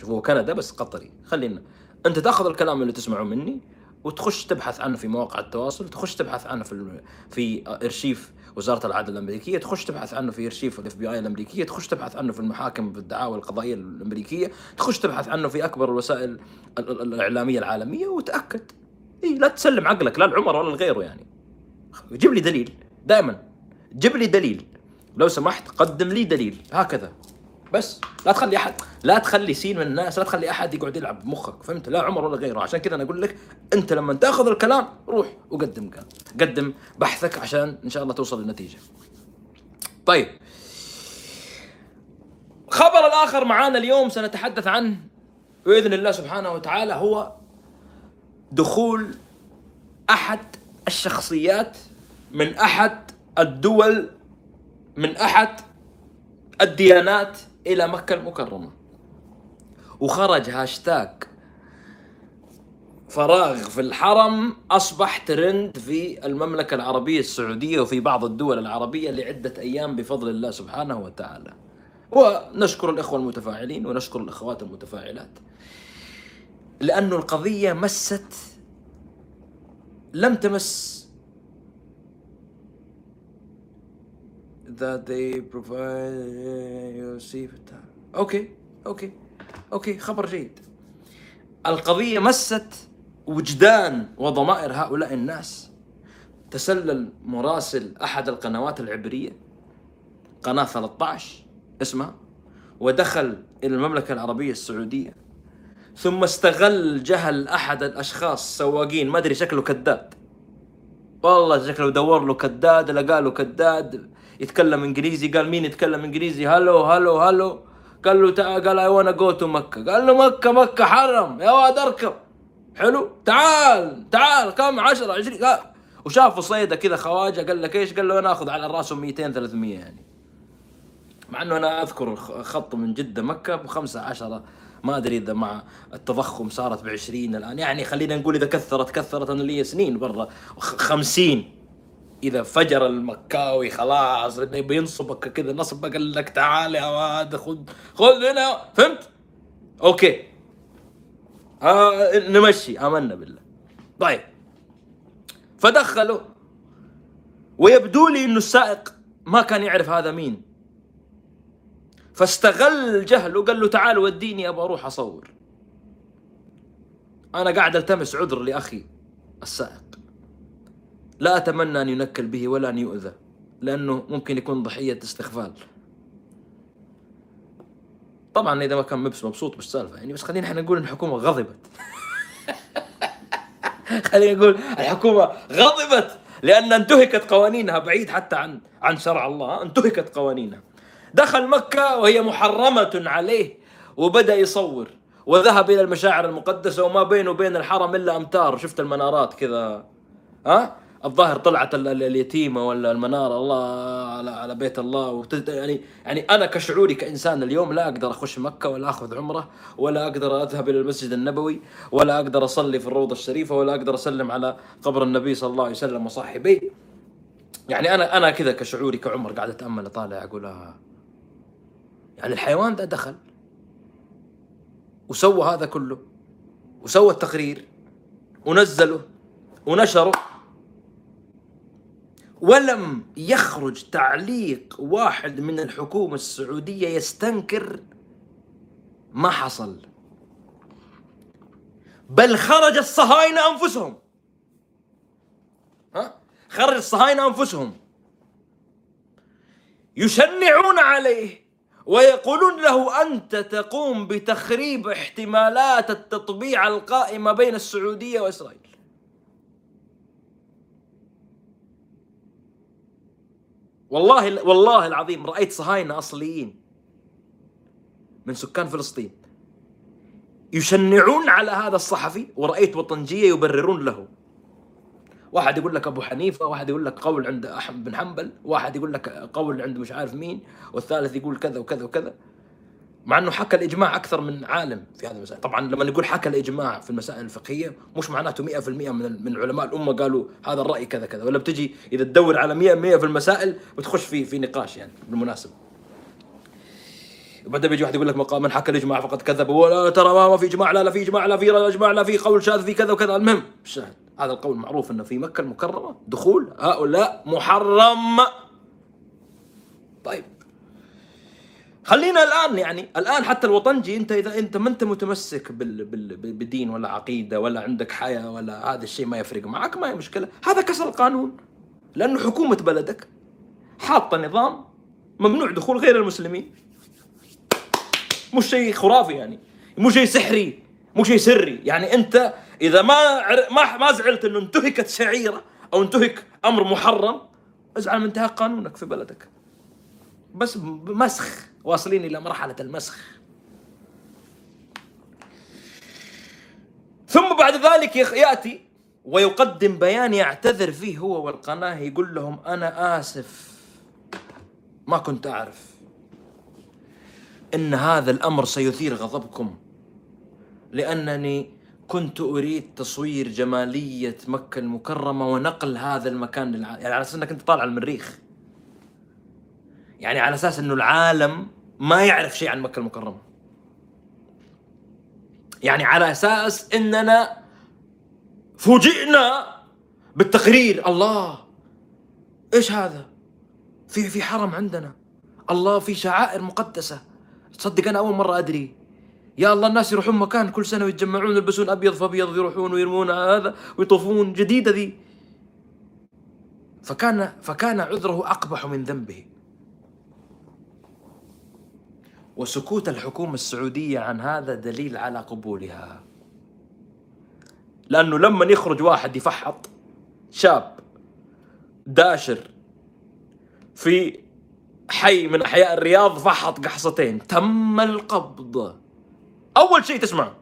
شوفوا هو كندا بس قطري. خلينا أنت تأخذ الكلام اللي تسمعه مني وتخش تبحث عنه في مواقع التواصل تخش تبحث عنه في في إرشيف وزارة العدل الأمريكية تخش تبحث عنه في إرشيف ال FBI الأمريكية تخش تبحث عنه في المحاكم في الدعاوى القضائية الأمريكية تخش تبحث عنه في أكبر الوسائل ال- ال- الإعلامية العالمية وتأكد. اي لا تسلم عقلك لا لعمر ولا لغيره يعني. جيب لي دليل دائما. جيب لي دليل. لو سمحت قدم لي دليل. هكذا. بس لا تخلي أحد لا تخلي سين من الناس لا تخلي أحد يقعد يلعب بمخك فهمت؟ لا عمر ولا غيره. عشان كذا أنا أقول لك أنت لما تأخذ الكلام روح وقدم كلام. قدم بحثك عشان إن شاء الله توصل للنتيجة. طيب. خبر الآخر معانا اليوم سنتحدث عنه بإذن الله سبحانه وتعالى هو دخول أحد الشخصيات من أحد الدول من أحد الديانات إلى مكة المكرمة وخرج هاشتاج فراغ في الحرم أصبح ترند في المملكة العربية السعودية وفي بعض الدول العربية لعدة أيام بفضل الله سبحانه وتعالى. ونشكر الإخوة المتفاعلين ونشكر الأخوات المتفاعلات. لأنه القضية مست لم تمس that they provide you see أوكي أوكي أوكي خبر جيد. القضية مست وجدان وضمائر هؤلاء الناس. تسلل مراسل أحد القنوات العبرية قناة 13 اسمها ودخل إلى المملكة العربية السعودية. ثم استغل جهل أحد الأشخاص سواقين ما أدري شكله كداد. والله شكله دور له كداد لقى له كداد. يتكلم إنجليزي. قال مين يتكلم إنجليزي؟ hello hello hello. قال له تعال قال I wanna go to مكة. قال له مكة مكة حرم. يا واد أركب. حلو. تعال تعال. كم؟ 10 20 قال وشافوا صيده كذا خواجة. قال لك إيش؟ قال له أنا آخذ على راسهم 200 300 يعني. مع إنه أنا أذكر خط من جدة مكة بخمسة عشرة. ما أدري إذا مع التضخم صارت ب 20 الآن. يعني خلينا نقول إذا كثرت كثرت. أنا لي سنين برا. خ- 50 إذا فجر المكاوي خلاص إنه بينصبك كذا نصبه قال لك تعال يا واد خذ خذ هنا فهمت؟ أوكي. آه نمشي آمنا بالله. طيب. فدخلوا. ويبدو لي إنه السائق ما كان يعرف هذا مين. فاستغل جهله قال له تعال وديني أبغى أروح أصور. أنا قاعد ألتمس عذر لأخي السائق. لا أتمنى أن ينكل به ولا أن يؤذى لأنه ممكن يكون ضحية استغفال. طبعا إذا ما كان مبس مبسوط بالسالفه يعني بس خلينا إحنا نقول إن الحكومة غضبت. خلينا نقول الحكومة غضبت لأن انتهكت قوانينها بعيد حتى عن عن شرع الله. انتهكت قوانينها. دخل مكة وهي محرمة عليه وبدأ يصور وذهب إلى المشاعر المقدسة وما بينه وبين الحرم إلا أمتار. شفت المنارات كذا؟ ها؟ الظاهر طلعت ال- ال- اليتيمه ولا المنارة الله على, على بيت الله. وتد... يعني يعني أنا كشعوري كإنسان اليوم لا أقدر أخش مكة ولا أخذ عمرة ولا أقدر أذهب إلى المسجد النبوي ولا أقدر أصلي في الروضة الشريفة ولا أقدر أسلم على قبر النبي صلى الله عليه وسلم وصاحبيه يعني أنا أنا كذا كشعوري كعمر قاعد أتأمل أطالع أقول آه. يعني الحيوان ده دخل وسوى هذا كله وسوى التقرير ونزله ونشره. ولم يخرج تعليق واحد من الحكومة السعودية يستنكر ما حصل. بل خرج الصهاينة أنفسهم. ها؟ خرج الصهاينة أنفسهم. يشنعون عليه ويقولون له أنت تقوم بتخريب احتمالات التطبيع القائمة بين السعودية وإسرائيل. والله والله العظيم رأيت صهاينة أصليين من سكان فلسطين يشنعون على هذا الصحفي ورأيت وطنجية يبررون له. واحد يقول لك أبو حنيفة واحد يقول لك قول عند احمد بن حنبل واحد يقول لك قول عند مش عارف مين والثالث يقول كذا وكذا وكذا. مع إنه حكى الإجماع أكثر من عالم في هذه المسائل. طبعا لما نقول حكى الإجماع في المسائل الفقهية مش معناته 100% من من علماء الأمة قالوا هذا الرأي كذا كذا ولا بتجي إذا تدور على 100% في المسائل بتخش في في نقاش يعني بالمناسبة. وبعدين بيجي واحد يقول لك مقام من حكى الإجماع فقد كذب ولا ترى ما في إجماع لا لا في إجماع لا في إجماع لا في قول شاذ في كذا وكذا. المهم الشاهد هذا القول معروف إنه في مكة المكرمة دخول هؤلاء محرم. طيب. خلينا الآن يعني الآن حتى الوطنجي أنت إذا أنت ما أنت متمسك بال بال بدين ولا عقيدة ولا عندك حياة ولا هذا الشيء ما يفرق معك ما هي مشكلة. هذا كسر القانون. لأنه حكومة بلدك حاطة نظام ممنوع دخول غير المسلمين. مش شيء خرافي يعني. مو شيء سحري. مو شيء سري. يعني أنت إذا ما ما ما زعلت إنه انتهكت شعيرة أو انتهك أمر محرم ازعل من انتهاك قانونك في بلدك. بس مسخ. واصلين إلى مرحلة المسخ. ثم بعد ذلك يأتي ويقدم بيان يعتذر فيه هو والقناة يقول لهم أنا آسف. ما كنت أعرف إن هذا الأمر سيثير غضبكم لأنني كنت أريد تصوير جمالية مكة المكرمة ونقل هذا المكان للعالم يعني على أساس إنك أنت طالع المريخ. يعني على أساس إنه العالم ما يعرف شيء عن مكة المكرمة. يعني على أساس إننا فوجئنا بالتقرير الله! إيش هذا؟ في في حرم عندنا. الله في شعائر مقدسة. تصدق أنا أول مرة أدري. يا الله الناس يروحون مكان كل سنة ويتجمعون يلبسون أبيض فابيض يروحون ويرمون هذا ويطوفون جديدة ذي. فكان فكان عذره أقبح من ذنبه. وسكوت الحكومة السعودية عن هذا دليل على قبولها. لأنه لما يخرج واحد يفحط شاب داشر في حي من أحياء الرياض فحط قحصتين تم القبض. أول شيء تسمع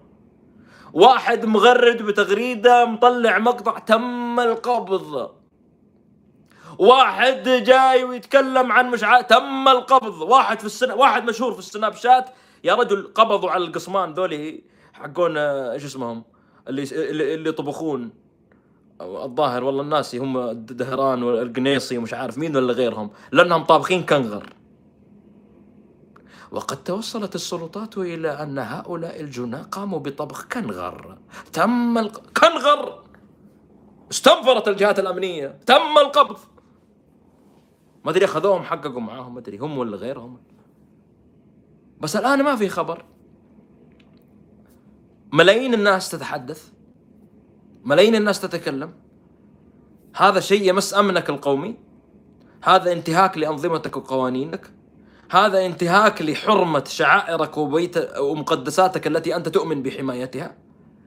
واحد مغرد بتغريدة مطلع مقطع تم القبض. واحد جاي ويتكلم عن مش تم القبض. واحد في السنة واحد مشهور في السناب شات. يا رجل قبضوا على القصمان ذولي حقون إيش اسمهم؟ اللي اللي يطبخون. الظاهر والله الناس هم الدهران والقنيصي ومش عارف مين ولا غيرهم لأنهم طابخين كنغر. وقد توصلت السلطات إلى أن هؤلاء الجناة قاموا بطبخ كنغر. تم الق... كنغر! استنفرت الجهات الأمنية. تم القبض! ما أدري أخذوهم حققوا معاهم ما أدري هم ولا غيرهم. بس الآن ما في خبر. ملايين الناس تتحدث ملايين الناس تتكلم. هذا شيء يمس أمنك القومي. هذا انتهاك لأنظمتك وقوانينك. هذا انتهاك لحرمة شعائرك وبيت ومقدساتك التي أنت تؤمن بحمايتها.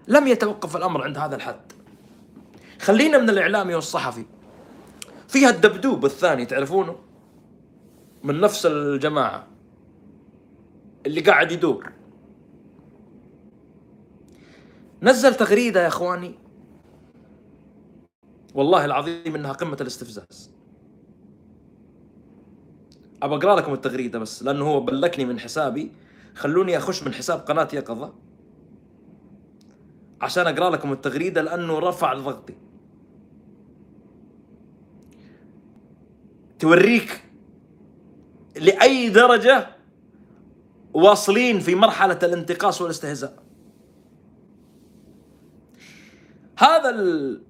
لم يتوقف الأمر عند هذا الحد. خلينا من الإعلامي والصحفي. فيها الدبدوب الثاني تعرفونه؟ من نفس الجماعة. اللي قاعد يدور. نزل تغريدة يا إخواني. والله العظيم إنها قمة الاستفزاز. ابى أقرأ لكم التغريدة بس لأنه هو بلكني من حسابي. خلوني أخش من حساب قناة يقظة عشان أقرأ لكم التغريدة لأنه رفع ضغطي. توريك لأي درجة واصلين في مرحلة الانتقاص والاستهزاء. هذا ال...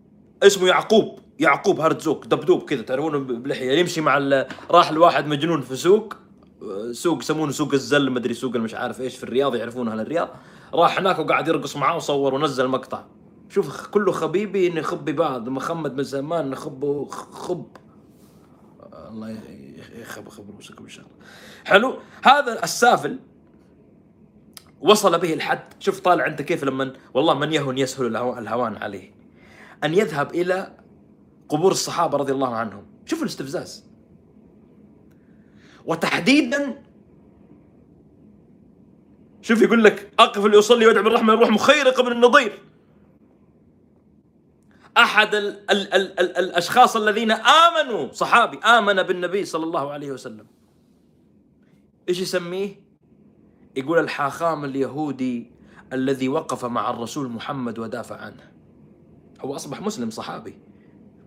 اسمه يعقوب يعقوب هرتزوك دبدوب كذا تعرفونه بلحية يمشي مع ال... راح الواحد مجنون في سوق سوق يسمونه سوق الزل مدري سوق مش عارف إيش في الرياض يعرفونه أهل الرياض؟ راح هناك وقاعد يرقص معاه وصور ونزل مقطع. شوف كله خبيبي نخبي بعض محمد من زمان نخبه خب. الله يخب خبر وسكم إن شاء الله. حلو؟ هذا السافل وصل به الحد. شوف طالع أنت كيف لما والله من يهون يسهل الهوان عليه. أن يذهب إلى قبور الصحابة رضي الله عنهم. شوف الاستفزاز. وتحديدا شوف يقول لك أقف ليصلي وادعو بالرحمة الروح مخيرق بن النضير أحد ال ال ال ال الأشخاص الذين آمنوا صحابي آمن بالنبي صلى الله عليه وسلم. إيش يسميه؟ يقول الحاخام اليهودي الذي وقف مع الرسول محمد ودافع عنه. هو أصبح مسلم صحابي.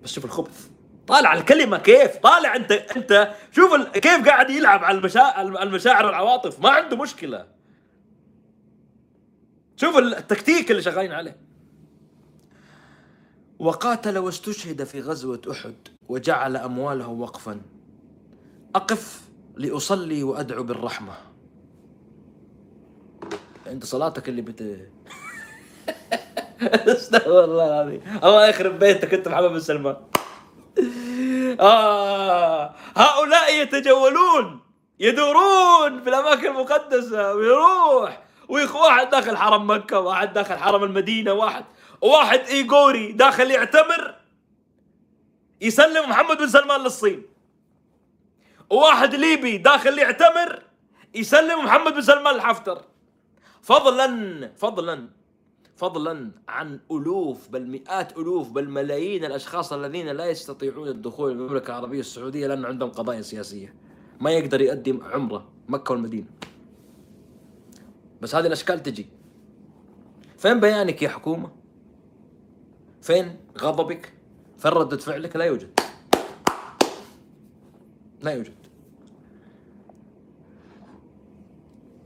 بس شوف الخبث. طالع الكلمة كيف؟ طالع أنت أنت شوف. كيف قاعد يلعب على المشاعر المشاعر والعواطف ما عنده مشكلة. شوف التكتيك اللي شغالين عليه. وقاتل واستشهد في غزوة أحد وجعل أمواله وقفا. أقف لأصلي وأدعو بالرحمة. أنت صلاتك اللي بت استغفر الله العظيم. الله يخرب بيتك أنت محمد بن سلمان. آه هؤلاء يتجولون يدورون في الأماكن المقدسة ويروح واحد داخل حرم مكة واحد داخل حرم المدينة واحد واحد إيغوري داخل يعتمر يسلم محمد بن سلمان للصين. وواحد ليبي داخل يعتمر يسلم محمد بن سلمان لحفتر فضلا فضلا فضلا عن ألوف بل مئات ألوف بل ملايين الأشخاص الذين لا يستطيعون الدخول المملكة العربية السعودية لأن عندهم قضايا سياسية. ما يقدر يقدم عمرة مكة والمدينة. بس هذه الأشكال تجي. فين بيانك يا حكومة؟ فين غضبك؟ فين ردة فعلك؟ لا يوجد. لا يوجد.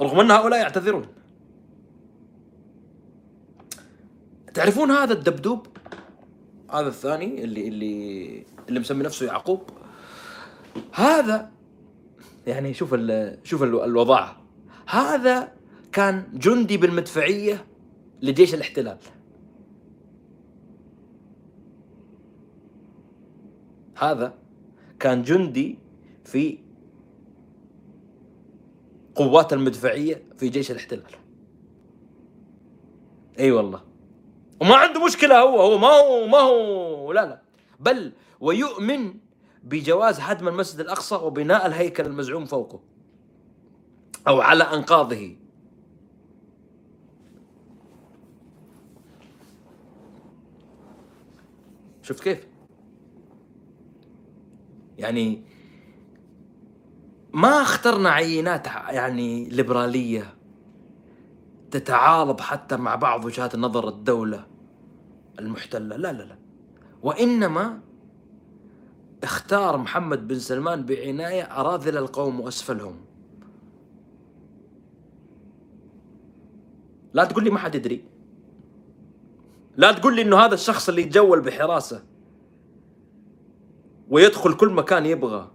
رغم أن هؤلاء يعتذرون. تعرفون هذا الدبدوب؟ هذا الثاني اللي اللي اللي مسمي نفسه يعقوب. هذا يعني شوف ال شوف الوضع. هذا كان جندي بالمدفعية لجيش الاحتلال. هذا كان جندي في قوات المدفعية في جيش الاحتلال. إي والله. وما عنده مشكلة هو هو ما هو ما هو لا لا. بل ويؤمن بجواز هدم المسجد الأقصى وبناء الهيكل المزعوم فوقه. أو على أنقاضه. شفت كيف؟ يعني ما اخترنا عينات يعني ليبرالية تتعارض حتى مع بعض وجهات نظر الدولة المحتلة. لا لا لا. وإنما اختار محمد بن سلمان بعناية أراذل القوم وأسفلهم. لا تقول لي ما حد يدري. لا تقول لي إنه هذا الشخص اللي يتجول بحراسة. ويدخل كل مكان يبغى.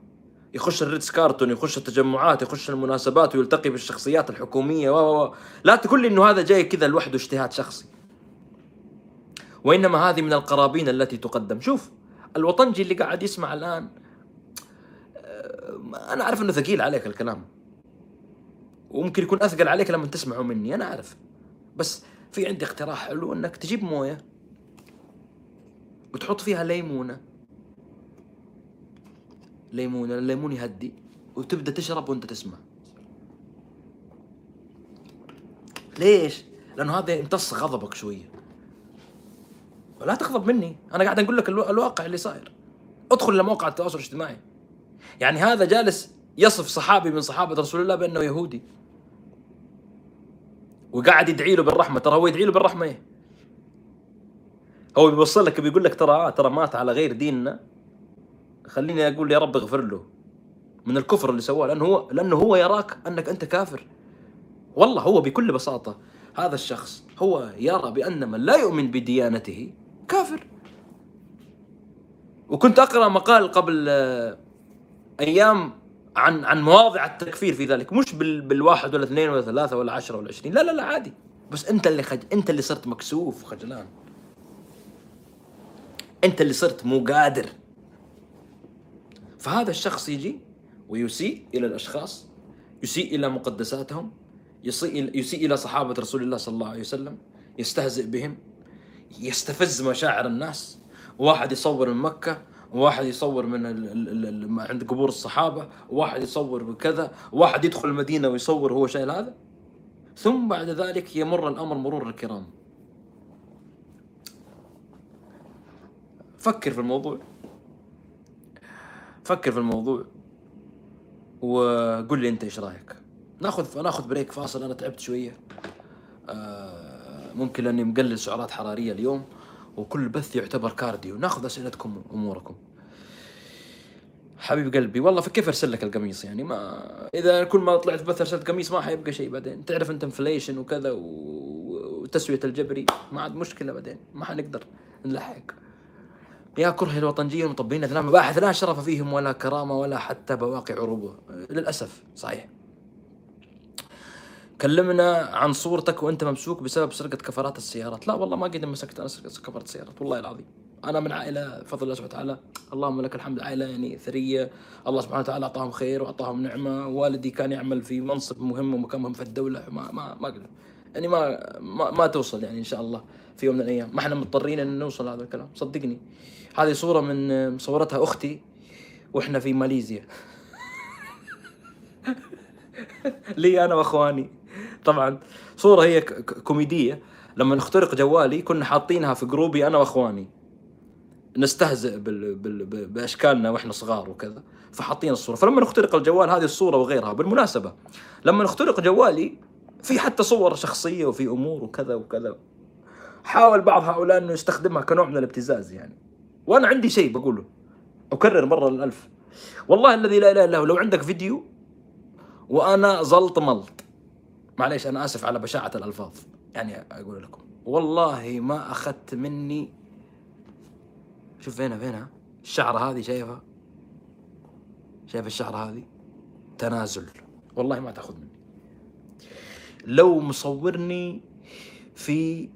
يخش ال Ritz Carlton يخش التجمعات يخش المناسبات ويلتقي بالشخصيات الحكومية و. لا تقول لي إنه هذا جاي كذا لوحده اجتهاد شخصي. وإنما هذه من القرابين التي تقدم. شوف الوطنجي اللي قاعد يسمع الآن آه، أنا أعرف إنه ثقيل عليك الكلام. وممكن يكون أثقل عليك لما تسمعه مني أنا أعرف. بس في عندي اقتراح حلو إنك تجيب موية وتحط فيها ليمونة. ليمونه الليمون يهدي وتبدأ تشرب وأنت تسمع. ليش؟ لأنه هذا يمتص غضبك شوية. ولا تغضب مني أنا قاعد أقول لك الواقع اللي صاير. ادخل لموقع التواصل الاجتماعي. يعني هذا جالس يصف صحابي من صحابة رسول الله بأنه يهودي. وقاعد يدعي له بالرحمة. ترى هو يدعي له بالرحمة إيه؟ هو بيوصل لك بيقول لك ترى آه ترى مات على غير ديننا. خليني أقول يا رب اغفر له من الكفر اللي سواه لأنه هو لأنه هو يراك أنك أنت كافر. والله هو بكل بساطة هذا الشخص هو يرى بأن من لا يؤمن بديانته كافر. وكنت أقرأ مقال قبل آه، أيام عن عن مواضع التكفير في ذلك مش بال بالواحد ولا اثنين ولا ثلاثة ولا عشرة ولا عشرين لا لا لا عادي. بس أنت اللي خج... أنت اللي صرت مكسوف خجلان. أنت اللي صرت مو قادر. فهذا الشخص يجي ويسيء إلى الأشخاص يسيء إلى مقدساتهم يسيء يسيء إلى صحابة رسول الله صلى الله عليه وسلم يستهزئ بهم يستفز مشاعر الناس. واحد يصور من مكة وواحد يصور من ال ال ال عند قبور الصحابة وواحد يصور بكذا وواحد يدخل المدينة ويصور هو شايل هذا. ثم بعد ذلك يمر الأمر مرور الكرام. فكر في الموضوع. فكر في الموضوع وقول لي انت إيش رايك. ناخذ ناخذ break فاصل أنا تعبت شوية. آه ممكن لأني مقلل سعرات حرارية اليوم وكل بث يعتبر cardio. ناخذ أسئلتكم وأموركم. حبيب قلبي والله فكيف أرسل لك القميص يعني؟ ما إذا كل ما طلعت بث أرسلت قميص ما حيبقى شيء بعدين. تعرف أنت inflation وكذا و- وتسوية الجبري؟ ما عاد مشكلة بعدين. ما حنقدر نلحق. يا كره الوطنجية المطبقين اثناء مباحث لا شرف فيهم ولا كرامة ولا حتى بواقي عروبة للأسف صحيح. كلمنا عن صورتك وأنت ممسوك بسبب سرقة كفرات السيارات. لا والله ما قد مسكت أنا سرقة كفرات السيارات والله العظيم. أنا من عائلة بفضل الله سبحانه وتعالى اللهم لك الحمد عائلة يعني ثرية. الله سبحانه وتعالى أعطاهم خير وأعطاهم نعمة. والدي كان يعمل في منصب مهم ومكان مهم في الدولة. ما ما ما أقدر. يعني ما, ما ما توصل يعني إن شاء الله في يوم من الأيام. ما إحنا مضطرين إن نوصل هذا الكلام. صدقني. هذه صورة من مصورتها أختي وإحنا في ماليزيا. لي أنا وإخواني. طبعا صورة هي كوميدية. لما نخترق جوالي كنا حاطينها في جروبي أنا وإخواني. نستهزئ بال... بال... بأشكالنا وإحنا صغار وكذا. فحاطين الصورة. فلما نخترق الجوال هذه الصورة وغيرها بالمناسبة لما نخترق جوالي في حتى صور شخصية وفي أمور وكذا وكذا. حاول بعض هؤلاء إنه يستخدمها كنوع من الابتزاز يعني. وأنا عندي شيء بقوله. أكرر مرة الالف والله الذي لا إله إلا هو لو عندك فيديو وأنا زلط ملط معليش أنا آسف على بشاعة الألفاظ. يعني أقول لكم والله ما أخذت مني. شوف فينها فينها؟ الشعرة هذه شايفها؟ شايف الشعرة هذه؟ تنازل. والله ما تأخذ مني. لو مصورني في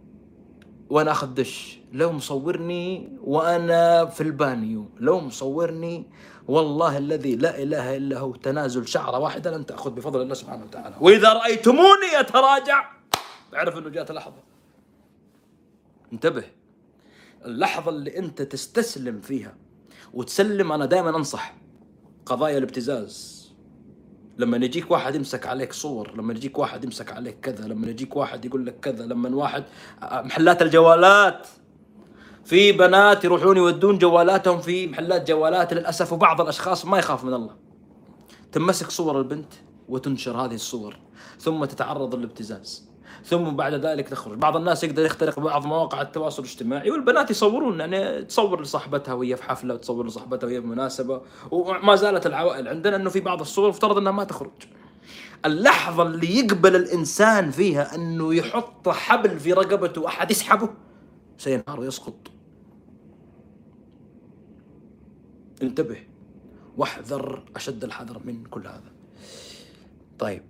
وأنا أخذ دش لو مصورني وأنا في البانيو لو مصورني والله الذي لا إله إلا هو تنازل شعرة واحدة لن تأخذ بفضل الله سبحانه وتعالى. وإذا رأيتموني أتراجع. اعرف إنه جاءت لحظة. انتبه. اللحظة اللي أنت تستسلم فيها وتسلم أنا دائما أنصح قضايا الابتزاز. لما يجيك واحد يمسك عليك صور لما يجيك واحد يمسك عليك كذا لما يجيك واحد يقول لك كذا لما واحد محلات الجوالات. في بنات يروحون يودون جوالاتهم في محلات جوالات للأسف وبعض الأشخاص ما يخاف من الله. تمسك صور البنت وتنشر هذه الصور ثم تتعرض للابتزاز ثم بعد ذلك تخرج. بعض الناس يقدر يخترق بعض مواقع التواصل الاجتماعي والبنات يصورون يعني تصور لصاحبتها وهي في حفلة وتصور لصاحبتها وهي بمناسبه وما زالت العوائل عندنا إنه في بعض الصور افترض إنها ما تخرج. اللحظة اللي يقبل الإنسان فيها إنه يحط حبل في رقبته وأحد يسحبه سينهار ويسقط. انتبه واحذر أشد الحذر من كل هذا طيب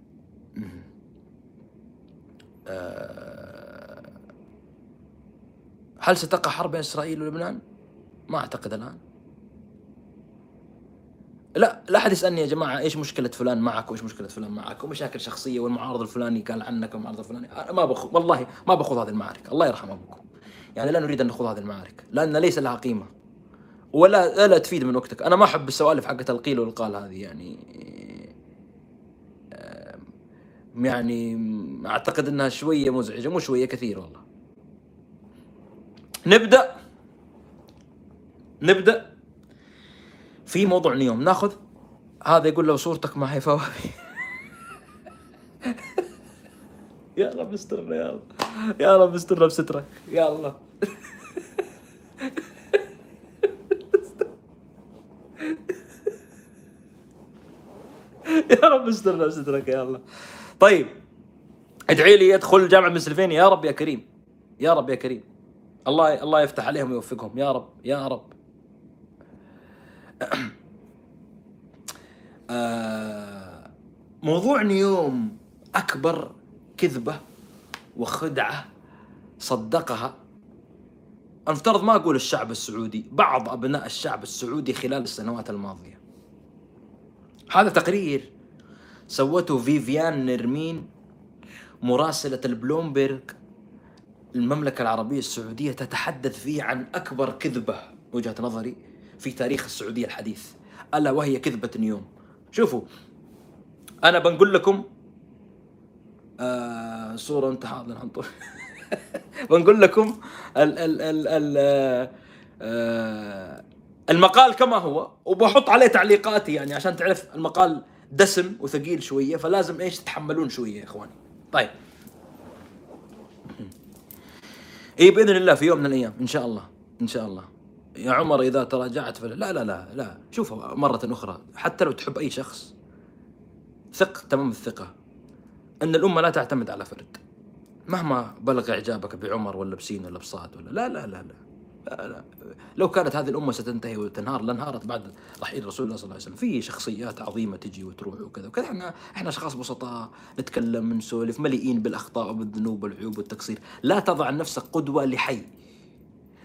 آه، هل ستقع حرب بين إسرائيل ولبنان؟ ما أعتقد الآن. لا لا أحد يسألني يا جماعة إيش مشكلة فلان معك وإيش مشكلة فلان معك ومشاكل شخصية والمعارض الفلاني قال عنك والمعارض الفلاني أنا ما بخ... والله ما بخوض هذه المعارك الله يرحم أبوكم. يعني لا نريد أن نخوض هذه المعارك لأن ليس لها قيمة. ولا لا تفيد من وقتك، أنا ما أحب السوالف حقت القيل والقال هذه يعني يعني أعتقد إنها شوية مزعجة مو شوية كثير والله. نبدأ نبدأ في موضوع اليوم. ناخذ هذا يقول لو صورتك ما هي فوابي يا رب استرنا يا رب يا رب استرنا بسترك يا الله. يا رب استرنا بسترك يا الله. طيب ادعي لي يدخل جامعة بن سلفين يا رب يا كريم. يا رب يا كريم. الله الله يفتح عليهم ويوفقهم. يا رب يا رب. آه، موضوع اليوم أكبر كذبة وخدعة صدقها. افترض ما أقول الشعب السعودي بعض أبناء الشعب السعودي خلال السنوات الماضية. هذا تقرير سوته فيفيان نرمين مراسلة البلومبرج المملكة العربية السعودية تتحدث فيه عن أكبر كذبة وجهة نظري في تاريخ السعودية الحديث ألا وهي كذبة نيوم. شوفوا أنا بنقول لكم آه صورة أنت حاضر حنطور بنقول لكم ال ال ال ال آه المقال كما هو وبحط عليه تعليقاتي يعني عشان تعرف المقال دسم وثقيل شوية فلازم إيش تتحملون شوية يا إخواني. طيب. اي بإذن الله في يوم من الأيام إن شاء الله إن شاء الله. يا عمر إذا تراجعت فلا لا لا لا, لا. شوف مرة أخرى حتى لو تحب أي شخص ثق تمام الثقة. إن الأمة لا تعتمد على فرد. مهما بلغ إعجابك بعمر ولا بسين ولا بصاد ولا لا لا لا لا. لو كانت هذه الأمة ستنتهي وتنهار لانهارت بعد رحيل رسول الله صلى الله عليه وسلم. في شخصيات عظيمة تجي وتروح وكذا وكذا. إحنا إحنا أشخاص بسطاء نتكلم نسولف مليئين بالأخطاء وبالذنوب والعيوب والتقصير. لا تضع نفسك قدوة لحي.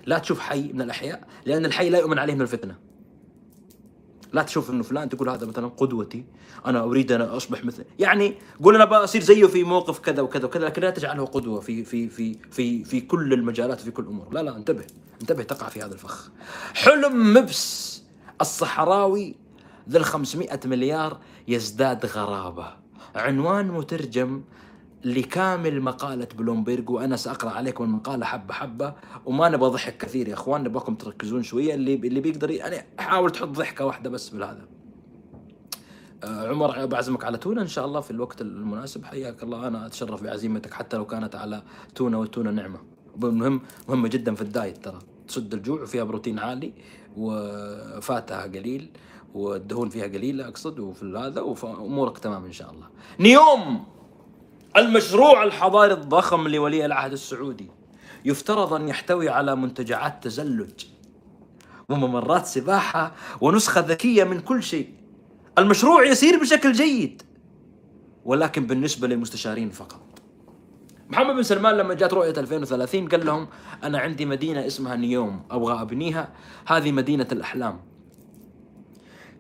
لا تشوف حي من الأحياء لأن الحي لا يؤمن عليه من الفتنة. لا تشوف إنه فلان تقول هذا مثلا قدوتي أنا أريد أن أصبح مثل. يعني قول أنا بصير زيه في موقف كذا وكذا وكذا لكن لا تجعله قدوة في في في في في كل المجالات وفي كل الأمور لا لا انتبه انتبه تقع في هذا الفخ. حلم مبس الصحراوي ذا ال 500 مليار يزداد غرابة. عنوان مترجم لكامل مقالة بلومبيرج وأنا سأقرأ عليكم المقالة حبة حبة وما نبغى ضحك كثير يا إخوان نبغاكم تركزون شوية. اللي اللي بيقدر يعني حاول تحط ضحكة واحدة بس بالهذا. آه عمر بعزمك على تونة إن شاء الله في الوقت المناسب. حياك الله. أنا أتشرف بعزيمتك حتى لو كانت على تونة والتونة نعمة. مهم مهمة جدا في الدايت ترى. تسد الجوع وفيها بروتين عالي وفاتها قليل والدهون فيها قليلة أقصد وفي هذا وأمورك تمام إن شاء الله. نيوم! المشروع الحضاري الضخم لولي العهد السعودي يفترض أن يحتوي على منتجعات تزلج وممرات سباحة ونسخة ذكية من كل شيء. المشروع يسير بشكل جيد ولكن بالنسبة للمستشارين فقط. محمد بن سلمان لما جات رؤية 2030 قال لهم أنا عندي مدينة اسمها نيوم أبغى أبنيها. هذه مدينة الأحلام.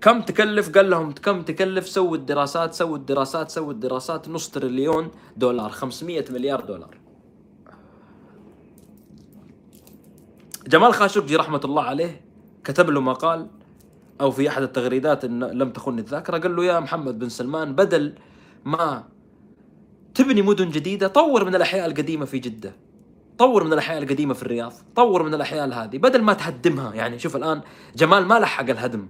كم تكلف؟ قال لهم كم تكلف؟ سووا الدراسات سووا الدراسات سووا الدراسات نص تريليون دولار 500 مليار دولار. جمال خاشقجي رحمة الله عليه كتب له مقال أو في أحد التغريدات إن لم تخن الذاكرة قال له يا محمد بن سلمان بدل ما تبني مدن جديدة طور من الأحياء القديمة في جدة. طور من الأحياء القديمة في الرياض. طور من الأحياء هذه بدل ما تهدمها. يعني شوف الآن جمال ما لحق الهدم.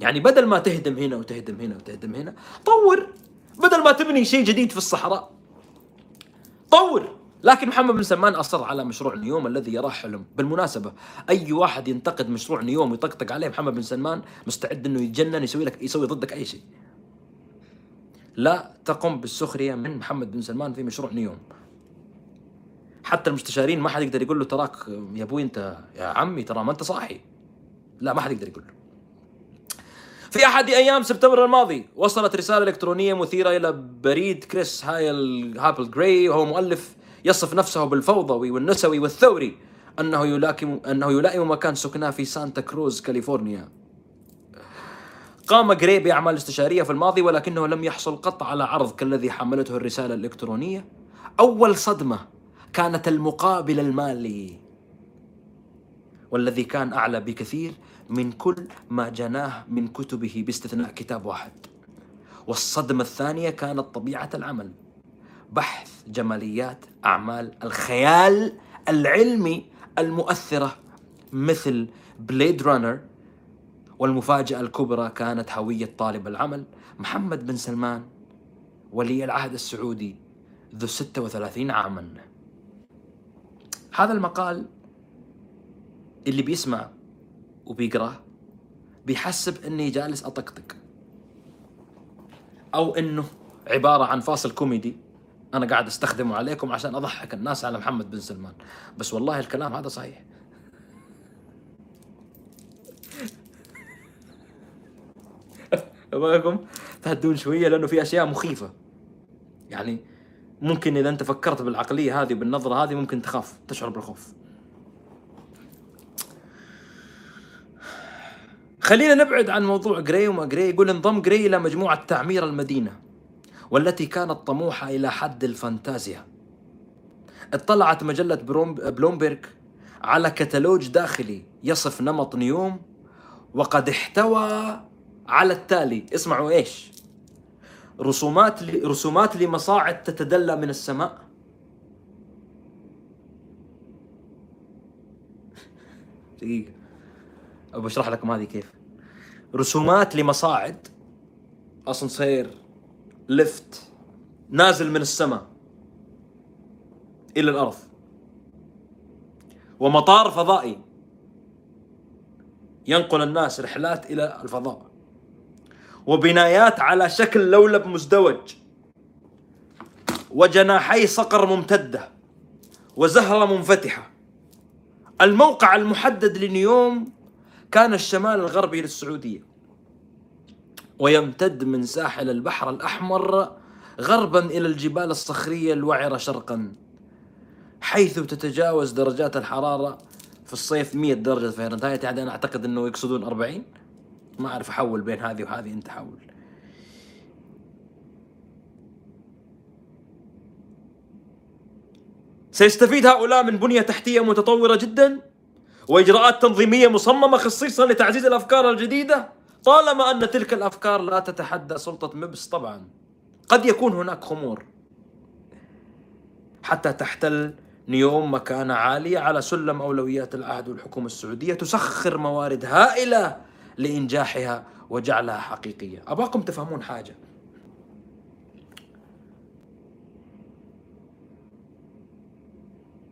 يعني بدل ما تهدم هنا وتهدم هنا وتهدم هنا طور. بدل ما تبني شيء جديد في الصحراء طور. لكن محمد بن سلمان أصر على مشروع نيوم الذي يراه حلم. بالمناسبة أي واحد ينتقد مشروع نيوم ويطقطق عليه محمد بن سلمان مستعد إنه يتجنن يسوي لك يسوي ضدك أي شيء. لا تقم بالسخرية من محمد بن سلمان في مشروع نيوم. حتى المستشارين ما حد يقدر يقول له تراك يا أبوي انت يا عمي ترى ما أنت صاحي. لا ما حد يقدر يقول له. في أحد أيام سبتمبر الماضي وصلت رسالة إلكترونية مثيرة إلى بريد كريس هايل هابل جراي وهو مؤلف يصف نفسه بالفوضوي والنسوي والثوري أنه يلاكم أنه يلائم مكان سكناه في سانتا كروز كاليفورنيا. قام جراي بأعمال استشارية في الماضي ولكنه لم يحصل قط على عرض كالذي حملته الرسالة الإلكترونية. أول صدمة كانت المقابل المالي والذي كان أعلى بكثير من كل ما جناه من كتبه باستثناء كتاب واحد. والصدمة الثانية كانت طبيعة العمل. بحث جماليات أعمال الخيال العلمي المؤثرة مثل Blade Runner والمفاجأة الكبرى كانت هوية طالب العمل محمد بن سلمان ولي العهد السعودي ذو 36 عاما. هذا المقال اللي بيسمع وبيقراه بيحسب إني جالس أطقطق. أو إنه عبارة عن فاصل كوميدي أنا قاعد أستخدمه عليكم عشان أضحك الناس على محمد بن سلمان. بس والله الكلام هذا صحيح. أبغاكم تهدون شوية لأنه في أشياء مخيفة. يعني ممكن إذا أنت فكرت بالعقلية هذه بالنظرة هذه ممكن تخاف تشعر بالخوف. خلينا نبعد عن موضوع جراي وما جراي يقول انضم جراي إلى مجموعة تعمير المدينة والتي كانت طموحة إلى حد الفانتازيا. اطلعت مجلة بلومبرج على كتالوج داخلي يصف نمط نيوم وقد احتوى على التالي. اسمعوا إيش. رسومات ل... رسومات لمصاعد تتدلى من السماء. دقيقة. أبى أشرح لكم هذه كيف. رسومات لمصاعد. أسانسير لفت نازل من السماء إلى الأرض. ومطار فضائي. ينقل الناس رحلات إلى الفضاء. وبنايات على شكل لولب مزدوج. وجناحي صقر ممتدة. وزهرة منفتحة. الموقع المحدد لنيوم كان الشمال الغربي للسعوديه ويمتد من ساحل البحر الأحمر غربا إلى الجبال الصخرية الوعرة شرقا حيث تتجاوز درجات الحرارة في الصيف 100 درجة فahrenheit يعني أنا أعتقد إنه يقصدون 40 ما أعرف احول بين هذه وهذه أنت حول. سيستفيد هؤلاء من بنية تحتية متطورة جدا؟ وإجراءات تنظيمية مصممة خصيصا لتعزيز الأفكار الجديدة؟ طالما أن تلك الأفكار لا تتحدى سلطة مبس طبعا قد يكون هناك خمور. حتى تحتل نيوم مكانة عالية على سلم أولويات العهد والحكومة السعودية تسخر موارد هائلة لإنجاحها وجعلها حقيقية. أباكم تفهمون حاجة؟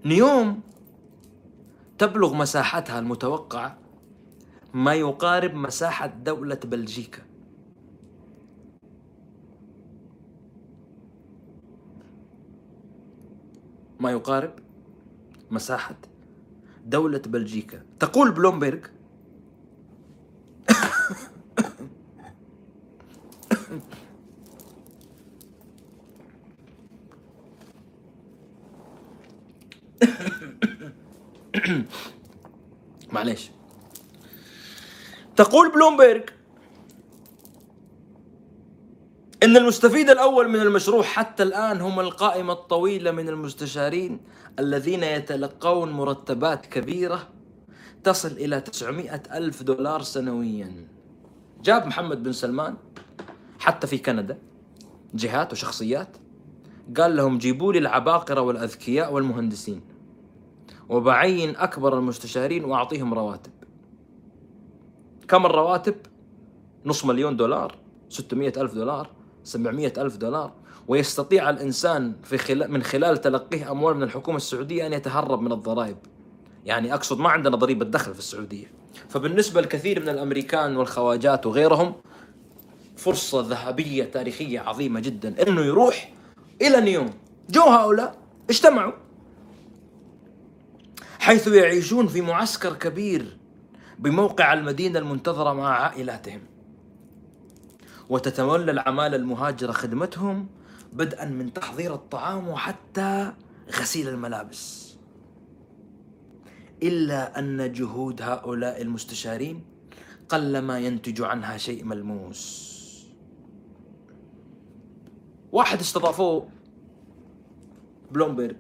نيوم تبلغ مساحتها المتوقعة ما يقارب مساحة دولة بلجيكا. ما يقارب مساحة دولة بلجيكا. تقول بلومبرغ معليش تقول بلومبرغ إن المستفيد الأول من المشروع حتى الآن هم القائمة الطويلة من المستشارين الذين يتلقون مرتبات كبيرة تصل إلى 900 ألف دولار سنويا. جاب محمد بن سلمان حتى في كندا جهات وشخصيات قال لهم جيبوا لي العباقرة والأذكياء والمهندسين. وبعين أكبر المستشارين وأعطيهم رواتب. كم الرواتب؟ نص مليون دولار 600 ألف دولار 700 ألف دولار. ويستطيع الإنسان في خلال من خلال تلقيه أموال من الحكومة السعودية أن يتهرب من الضرائب. يعني أقصد ما عندنا ضريبة دخل في السعودية. فبالنسبة لكثير من الأمريكان والخواجات وغيرهم فرصة ذهبية تاريخية عظيمة جدا. أنه يروح إلى نيوم جو هؤلاء اجتمعوا. حيث يعيشون في معسكر كبير بموقع المدينة المنتظرة مع عائلاتهم. وتتولى العمالة المهاجرة خدمتهم بدءا من تحضير الطعام وحتى غسيل الملابس. إلا أن جهود هؤلاء المستشارين قلما ينتج عنها شيء ملموس. واحد استضافوه. بلومبرغ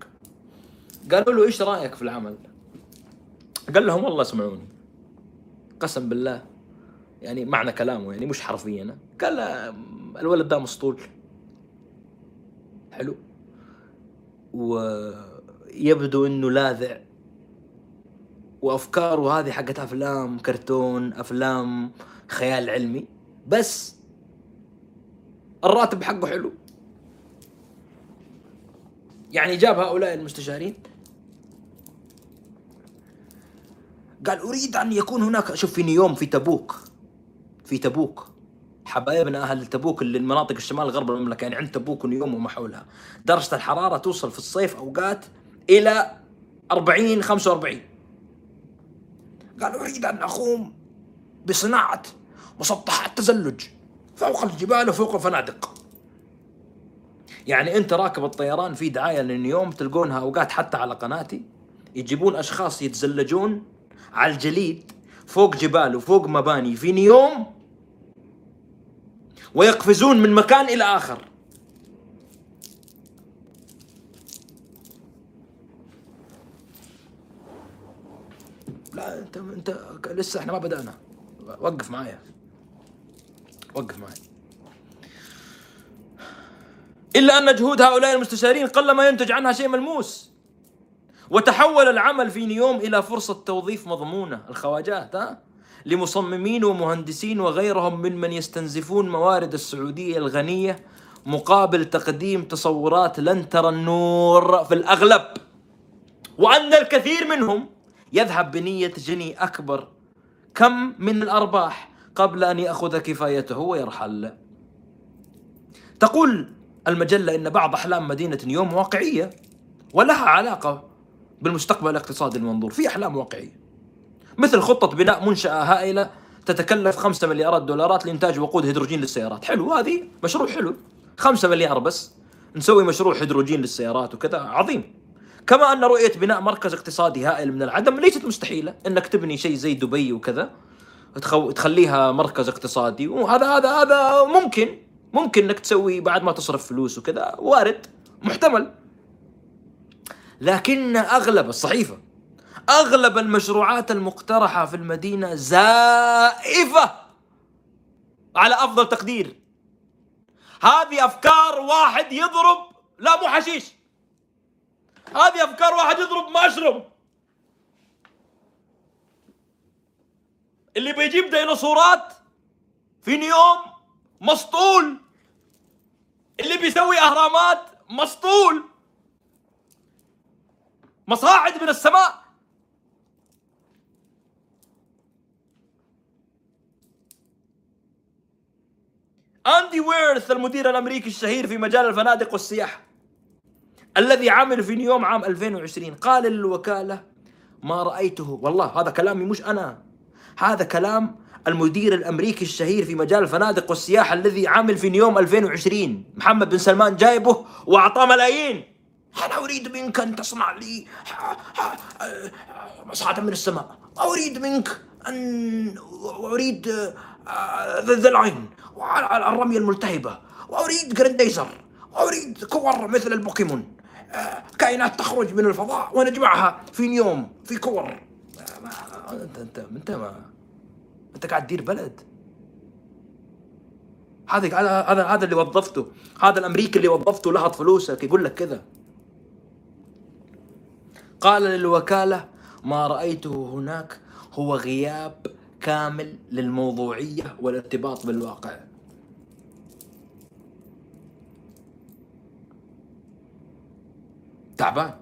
قالوا له إيش رأيك في العمل؟ قال لهم والله اسمعوني قسم بالله. يعني معنى كلامه يعني مش حرفيا. قال الولد ده مسطول. حلو. ويبدو إنه لاذع. وأفكاره هذه حقت أفلام كرتون أفلام خيال علمي. بس الراتب حقه حلو. يعني جاب هؤلاء المستشارين قال أريد أن يكون هناك شوف في نيوم في تبوك في تبوك. حبايبنا أهل تبوك اللي المناطق الشمال غرب المملكة يعني عند تبوك ونيوم وما حولها. درجة الحرارة توصل في الصيف أوقات إلى 40 45 قال أريد أن أقوم بصناعة مسطحات تزلج فوق الجبال وفوق الفنادق. يعني أنت راكب الطيران في دعاية للنيوم تلقونها أوقات حتى على قناتي يجيبون أشخاص يتزلجون على الجليد فوق جبال وفوق مباني في نيوم ويقفزون من مكان إلى آخر. لا أنت أنت لسه إحنا ما بدأنا. وقف معايا. وقف معايا. إلا أن جهود هؤلاء المستشارين قلما ينتج عنها شيء ملموس. وتحول العمل في نيوم إلى فرصة توظيف مضمونة. الخواجات ها؟ لمصممين ومهندسين وغيرهم ممن يستنزفون موارد السعودية الغنية مقابل تقديم تصورات لن ترى النور في الأغلب. وأن الكثير منهم يذهب بنية جني أكبر. كم من الأرباح قبل أن يأخذ كفايته؟ ويرحل تقول المجلة إن بعض أحلام مدينة نيوم واقعية ولها علاقة بالمستقبل الاقتصادي المنظور في أحلام واقعية. مثل خطة بناء منشأة هائلة تتكلف 5 مليارات دولارات لإنتاج وقود هيدروجين للسيارات. حلو هذه مشروع حلو. 5 مليار بس نسوي مشروع هيدروجين للسيارات وكذا عظيم. كما أن رؤية بناء مركز اقتصادي هائل من العدم ليست مستحيلة أنك تبني شيء زي دبي وكذا تخليها مركز اقتصادي. وهذا هذا هذا ممكن ممكن إنك تسوي بعد ما تصرف فلوس وكذا وارد محتمل. لكن أغلب الصحيفة أغلب المشروعات المقترحة في المدينة زائفة على أفضل تقدير. هذه أفكار واحد يضرب لا مو حشيش. هذه أفكار واحد يضرب مشروم. اللي بيجيب ديناصورات في نيوم مسطول. اللي بيسوي أهرامات مسطول. مصاعد من السماء. أندي ويرث المدير الأمريكي الشهير في مجال الفنادق والسياحة الذي عمل في نيوم عام 2020 قال للوكالة ما رأيته. والله هذا كلامي مش أنا. هذا كلام المدير الأمريكي الشهير في مجال الفنادق والسياحة الذي عمل في نيوم 2020 محمد بن سلمان جايبه وأعطاه ملايين. أنا أريد منك أن تصنع لي مصعدا من السماء؟ أريد منك أن أريد ذا العين الرميه الملتهبة وأريد جرانديزر وأريد كور مثل البوكيمون كائنات تخرج من الفضاء ونجمعها في نيوم في كور. أنت أنت أنت ما أنت قاعد تدير بلد؟ هذا هذا هذا اللي وظفته هذا الأمريكي اللي وظفته لهط فلوسك يقول لك كذا. قال للوكالة ما رأيته هناك هو غياب كامل للموضوعية والارتباط بالواقع. تعبان.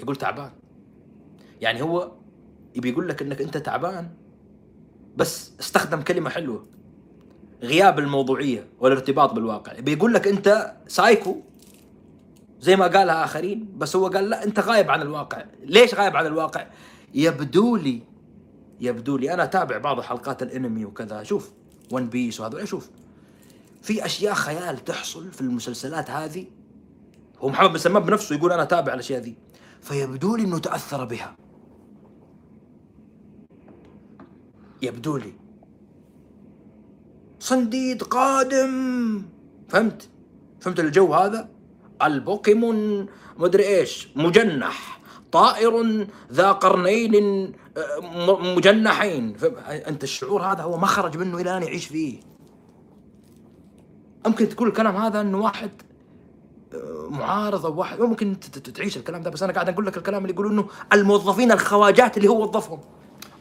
يقول تعبان. يعني هو يبي يقول لك إنك أنت تعبان بس استخدم كلمة حلوة. غياب الموضوعية والارتباط بالواقع. بيقول لك أنت سايكو. زي ما قالها آخرين بس هو قال لا أنت غايب عن الواقع. ليش غايب عن الواقع؟ يبدو لي يبدو لي. أنا أتابع بعض حلقات الأنمي وكذا. أشوف ون بيس وهذا. أشوف في أشياء خيال تحصل في المسلسلات هذه. هو محمد بن بنفسه يقول أنا أتابع الأشياء ذي. فيبدو لي إنه تأثر بها. يبدو لي. صنديد قادم. فهمت؟ فهمت الجو هذا؟ البوكيمون مدري إيش مجنح طائر ذا قرنين آه، مجنحين. أنت الشعور هذا هو ما خرج منه إلى أن يعيش فيه. ممكن تقول الكلام هذا إنه واحد آه، معارض أو واحد ممكن تعيش الكلام ده بس أنا قاعد أقول لك الكلام اللي يقولوا انه الموظفين الخواجات اللي هو وظفهم.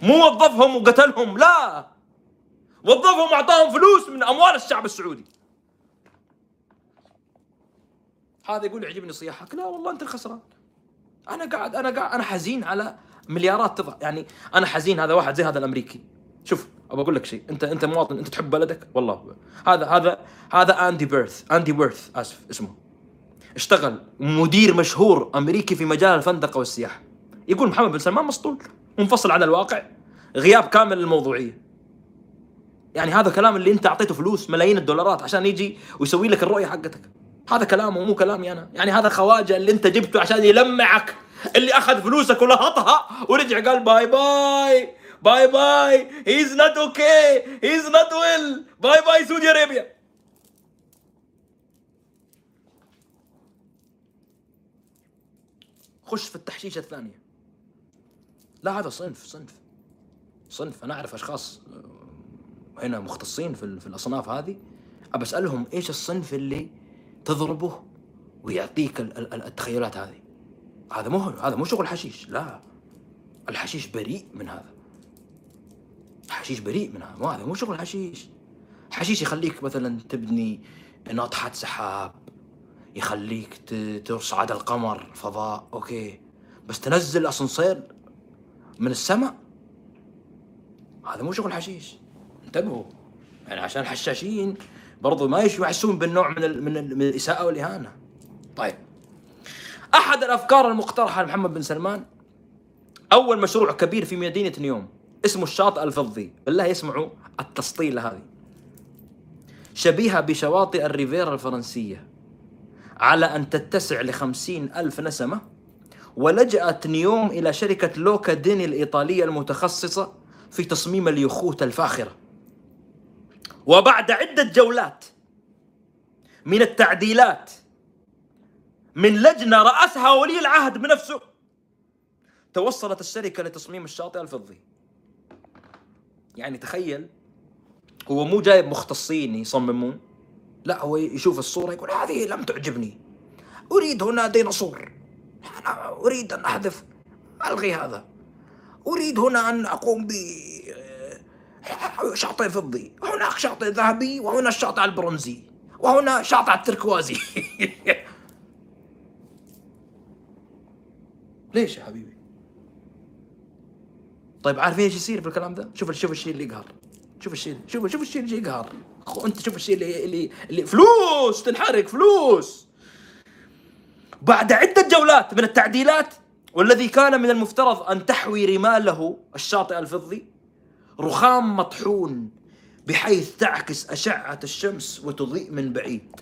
مو وظفهم وقتلهم لا! وظفهم وأعطاهم فلوس من أموال الشعب السعودي. هذا يقول يعجبني صياحك. لا والله أنت الخسران. أنا قاعد أنا قاعد أنا حزين على مليارات تضع يعني أنا حزين هذا واحد زي هذا الأمريكي. شوف ابى أقول لك شيء. انت أنت مواطن. أنت تحب بلدك؟ والله. هذا هذا هذا اندي بيرث اندي بيرث آسف اسمه. اشتغل مدير مشهور أمريكي في مجال الفندقه والسياحة. يقول محمد بن سلمان مسطول منفصل عن الواقع غياب كامل للموضوعية. يعني هذا كلام اللي أنت أعطيته فلوس ملايين الدولارات عشان يجي ويسوي لك الرؤية حقتك. هذا كلامه مو كلامي أنا. يعني هذا خواجة اللي أنت جبته عشان يلمعك اللي أخذ فلوسك ولهطها ورجع قال bye bye bye bye he's not okay he's not well bye bye Saudi Arabia. خش في التحشيشه الثانية. لا هذا صنف صنف صنف. أنا أعرف أشخاص آه، هنا مختصين في, الأصناف هذه. أبى أسألهم إيش الصنف اللي تضربه ويعطيك التخيلات هذه. هذا مو هذا مو شغل حشيش لا. الحشيش بريء من هذا. حشيش بريء منها ما هذا مو شغل حشيش. حشيش يخليك مثلا تبني ناطحات سحاب يخليك تصعد القمر فضاء أوكي. بس تنزل أسانسير من السماء؟ هذا مو شغل حشيش. انتبهوا. يعني عشان الحشاشين برضو ما يحسون بالنوع من من, من الإساءة والإهانة. طيب. أحد الأفكار المقترحة لمحمد بن سلمان أول مشروع كبير في مدينة نيوم اسمه الشاطئ الفضي. بالله يسمعوا التسطيله هذه. شبيهة بشواطئ الريفيرا الفرنسية. على أن تتسع لخمسين ألف نسمة ولجأت نيوم إلى شركة لوكا ديني الإيطالية المتخصصة في تصميم اليخوت الفاخرة. وبعد عدة جولات من التعديلات من لجنة رأسها ولي العهد بنفسه توصلت الشركة لتصميم الشاطئ الفضي. يعني تخيل هو مو جايب مختصين يصممون لا هو يشوف الصورة يقول هذه لم تعجبني. أريد هنا ديناصور. أنا أريد أن أحذف. ألغي هذا؟ أريد هنا أن أقوم ب شاطئ فضي هناك شاطئ ذهبي وهنا الشاطئ البرونزي وهنا شاطئ التركوازي. ليش يا حبيبي؟ طيب عارفين إيش يصير في الكلام ده؟ شوف شوف الشيء اللي يقهر. شوف الشيء شوف شوف الشيء اللي يقهر. أنت شوف الشيء اللي اللي, اللي فلوس! تنحرق فلوس! بعد عدة جولات من التعديلات والذي كان من المفترض أن تحوي رماله الشاطئ الفضي رخام مطحون بحيث تعكس أشعة الشمس وتضيء من بعيد.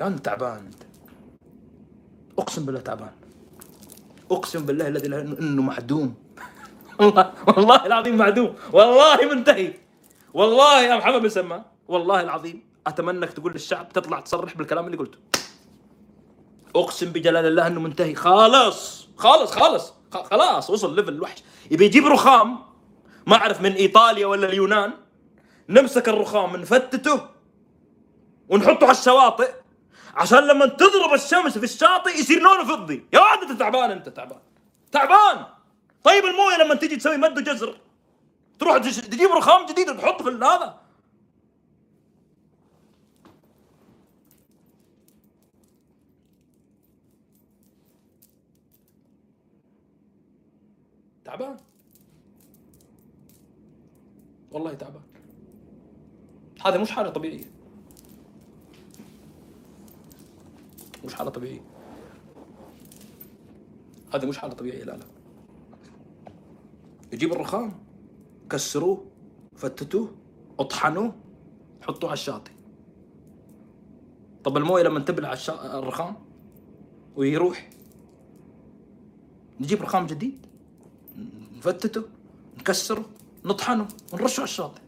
أنت تعبان أنت. أقسم بالله تعبان. أقسم بالله الذي إنه معدوم. والله والله العظيم معدوم. والله منتهي. والله يا محمد بن سلمان. والله العظيم. أتمنى إنك تقول للشعب تطلع تصرح بالكلام اللي قلته. أقسم بجلال الله إنه منتهي. خالص خالص خالص خلاص وصل ليفل الوحش. يبي يجيب رخام؟ ما أعرف من إيطاليا ولا اليونان. نمسك الرخام نفتته ونحطه على الشواطئ عشان لما تضرب الشمس في الشاطئ يصير لونه فضي. يا ولد أنت تعبان أنت تعبان. تعبان. طيب الموية لما تيجي تسوي مد وجزر تروح تج- تجيب رخام جديد وتحط في هذا. تعبان؟ والله تعبان. هذا مش حالة طبيعية. مش حالة طبيعية. هذه مش حالة طبيعية لا لا. يجيب الرخام كسروه فتتوه اطحنوه حطوه على الشاطئ. طب الموية لما تبلع. الرخام ويروح نجيب رخام جديد؟ نفتته نكسره نطحنه ونرشه على الشاطئ.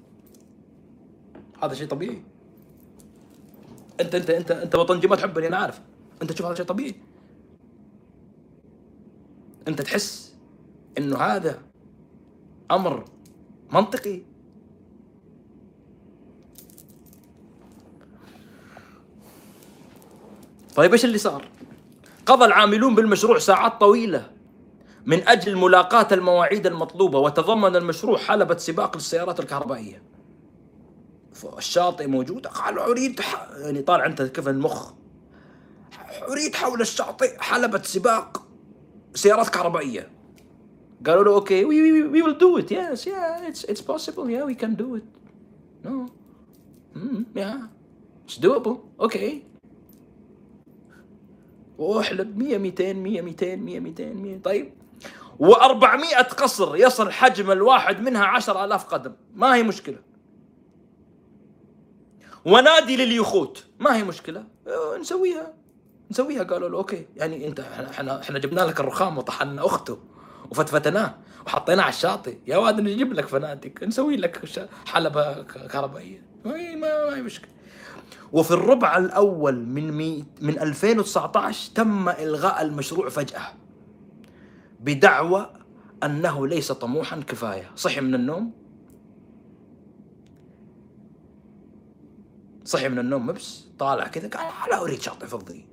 هذا شيء طبيعي. أنت أنت أنت أنت وطنجي ما تحبني أنا عارف. أنت تشوف هذا شيء طبيعي. أنت تحس إنه هذا أمر منطقي. طيب إيش اللي صار؟ قضى العاملون بالمشروع ساعات طويلة. من أجل ملاقاة المواعيد المطلوبة وتضمن المشروع حلبة سباق للسيارات الكهربائية. الشاطئ موجود. قالوا أريد ح... يعني طالع انت كيف المخ. أريد حول الشاطئ حلبة سباق سيارات كهربائية. قالوا له okay we we we will do it yes yeah it's it's possible yeah we can do it no yeah it's doable okay واحلب 100 200 100 200 100 200 100 طيب و400 قصر يصل حجم الواحد منها 10000 قدم. ما هي مشكلة؟ ونادي لليخوت. ما هي مشكلة؟ أه، نسويها. نسويها. قالوا له okay. يعني أنت إحنا إحنا, جبنا لك الرخام وطحنا أخته وفتفتناه وحطيناه على الشاطئ. يا واد نجيب لك فنادق. نسوي لك حلبة كهربائية. ما هي ما هي مشكلة. وفي الربع الأول من مي من 2019 تم إلغاء المشروع فجأة. بدعوى أنه ليس طموحا كفاية. صحي من النوم؟ صحي من النوم مبس؟ طالع كذا قال لا أريد شاطئ فضي.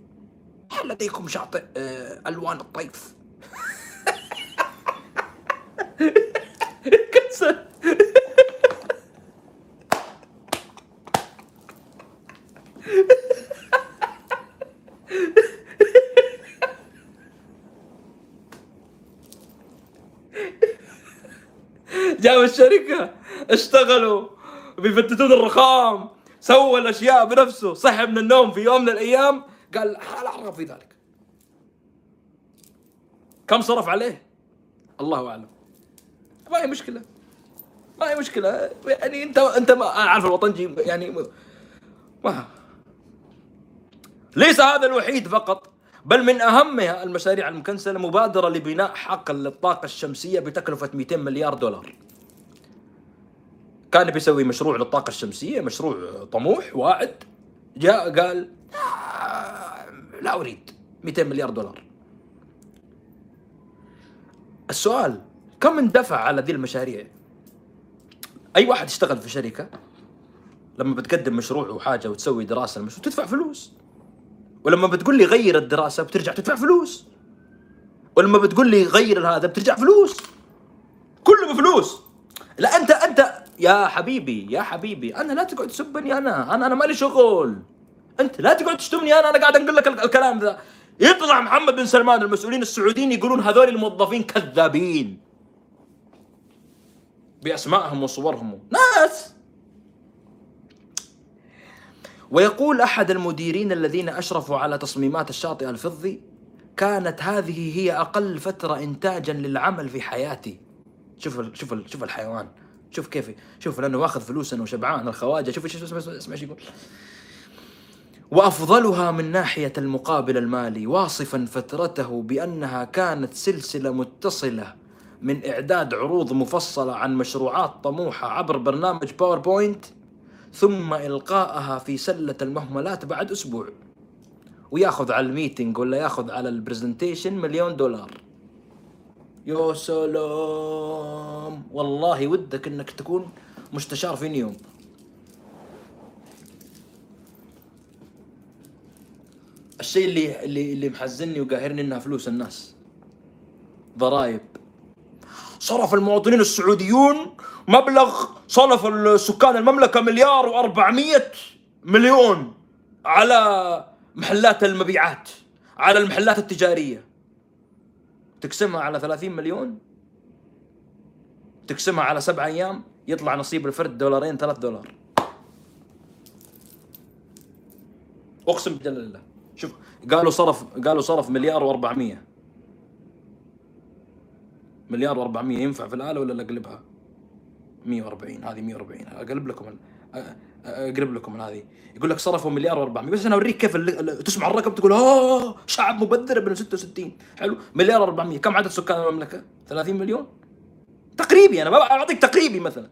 هل لديكم شاطئ آه، ألوان الطيف؟ كسر جابوا الشركة اشتغلوا بيفتتون الرخام سوى الأشياء بنفسه صحي من النوم في يوم من الأيام. قال لا ارغب في ذلك. كم صرف عليه؟ الله أعلم. ما هي مشكلة. ما هي مشكلة. يعني أنت أنت ما أنا عارف الوطنجي يعني ما ليس هذا الوحيد فقط بل من أهمها المشاريع المكنسلة مبادرة لبناء حقل للطاقة الشمسية بتكلفة 200 مليار دولار. كان بيسوي مشروع للطاقة الشمسية مشروع طموح واعد. جاء قال آه، لا أريد. 200 مليار دولار. السؤال كم اندفع على ذي المشاريع؟ أي واحد يشتغل في شركة لما بتقدم مشروع وحاجة وتسوي دراسة المشروع تدفع فلوس. ولما بتقول لي غير الدراسة بترجع تدفع فلوس. ولما بتقول لي غير هذا بترجع فلوس. كله بفلوس. لا أنت أنت يا حبيبي يا حبيبي أنا لا تقعد تسبني أنا أنا أنا مالي شغل. أنت لا تقعد تشتمني أنا أنا قاعد أقول لك ال- الكلام ذا. يطلع محمد بن سلمان المسؤولين السعوديين يقولون هذول الموظفين كذابين. بأسمائهم وصورهم. ناس! ويقول أحد المديرين الذين أشرفوا على تصميمات الشاطئ الفضي كانت هذه هي أقل فترة انتاجا للعمل في حياتي. شوف شوف شوف الحيوان. شوف كيف شوف لأنه واخذ فلوس انه شبعان الخواجة. شوف اسمع اسمع اسمع إيش يقول. وأفضلها من ناحية المقابل المالي واصفا فترته بأنها كانت سلسلة متصلة من إعداد عروض مفصلة عن مشروعات طموحة عبر برنامج PowerPoint ثم القائها في سلة المهملات بعد أسبوع. وياخذ على ال meeting ولا ياخذ على ال presentation مليون دولار. يا سلام. والله ودك إنك تكون مستشار في نيوم. الشيء اللي اللي اللي محزني وقاهرني إنها فلوس الناس. ضرائب. صرف المواطنين السعوديون مبلغ صرف السكان المملكة مليار و400 مليون على محلات المبيعات على المحلات التجارية. تقسمها على 30 مليون تقسمها على سبع أيام يطلع نصيب الفرد دولارين ثلاث دولار. أقسم بجلال الله شوف قالوا صرف قالوا صرف مليار و400 مليار و400 ينفع في الآلة ولا أقلبها. 140 هذه 140 أقلب لكم أقلب لكم من هذه. يقول لك صرفوا مليار و400 بس أنا أوريك كيف ال- ال- تسمع الرقم تقول آه شعب مبذر ابن 66 حلو. مليار و400 كم عدد سكان المملكة؟ 30 مليون؟ تقريبي أنا بعطيك تقريبي مثلا.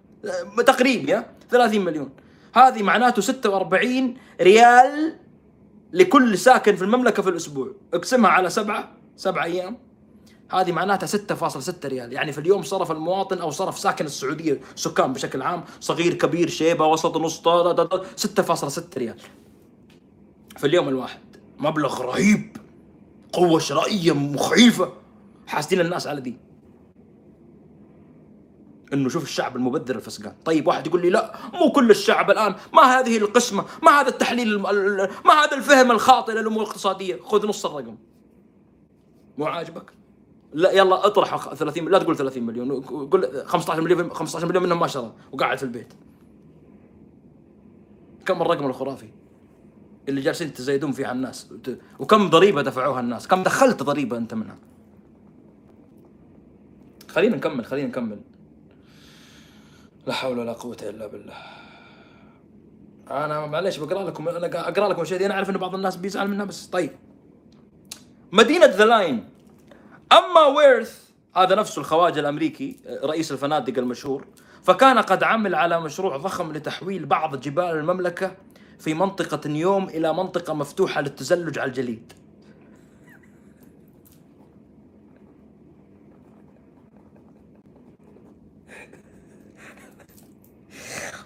تقريبي ها؟ 30 مليون. هذه معناته 46 ريال لكل ساكن في المملكة في الأسبوع. اقسمها على سبعة سبعة أيام. هذه معناتها 6.6 ريال. يعني في اليوم صرف المواطن أو صرف ساكن السعودية سكان بشكل عام صغير كبير شيبة وسط نص طا- طا- طا- 6.6 ريال. في اليوم الواحد مبلغ رهيب قوة شرائية مخيفة. حاسدين الناس على دي. إنه شوف الشعب المبذر الفسقان. طيب واحد يقول لي لا مو كل الشعب الآن. ما هذه القسمة ما هذا التحليل ما هذا الفهم الخاطئ للأمور الاقتصادية. خذ نص الرقم. مو عاجبك؟ لا يلا اطرح خ- 30 لا تقول 30 مليون قول 15 مليون 15 مليون منهم ما شرى وقاعد في البيت. كم الرقم الخرافي اللي جالسين تزايدون فيه على الناس وكم ضريبة دفعوها الناس كم دخلت ضريبة أنت منها. خلينا نكمل خلينا نكمل. لا حول ولا قوة إلا بالله. أنا معليش بقرأ لكم أنا أقرأ لكم الأشياء دي أنا أعرف إن بعض الناس بيزعل منها بس طيب. مدينة The Line. أما ويرث هذا نفسه الخواجة الأمريكي رئيس الفنادق المشهور فكان قد عمل على مشروع ضخم لتحويل بعض جبال المملكة في منطقة نيوم إلى منطقة مفتوحة للتزلج على الجليد.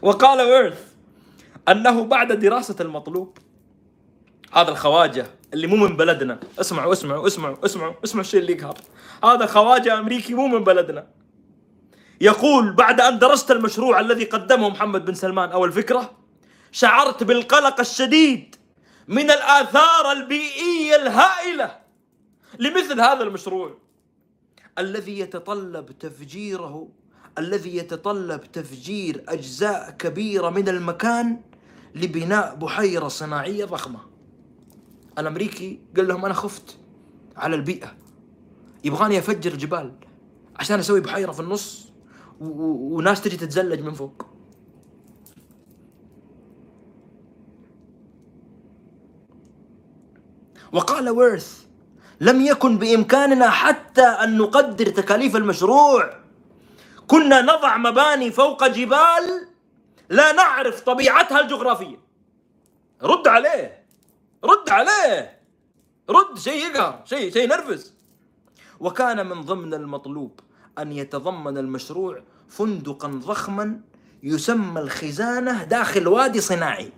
وقال ويرث أنه بعد دراسة المطلوب هذا الخواجة اللي مو من بلدنا. اسمعوا اسمعوا اسمعوا اسمعوا اسمعوا الشيء اللي يقهر. هذا خواجه أمريكي مو من بلدنا. يقول بعد أن درست المشروع الذي قدمه محمد بن سلمان أو الفكرة شعرت بالقلق الشديد من الآثار البيئية الهائلة لمثل هذا المشروع. الذي يتطلب تفجيره الذي يتطلب تفجير أجزاء كبيرة من المكان لبناء بحيرة صناعية ضخمة. الأمريكي قال لهم أنا خفت على البيئة. يبغاني أفجر جبال عشان أسوي بحيرة في النص وناس تجي تتزلج من فوق. وقال ويرث لم يكن بإمكاننا حتى أن نقدر تكاليف المشروع. كنا نضع مباني فوق جبال لا نعرف طبيعتها الجغرافية. رد عليه. رد عليه! رد! شيء يقهر شيء شيء ينرفز. وكان من ضمن المطلوب أن يتضمن المشروع فندقا ضخما يسمى الخزانة داخل وادي صناعي.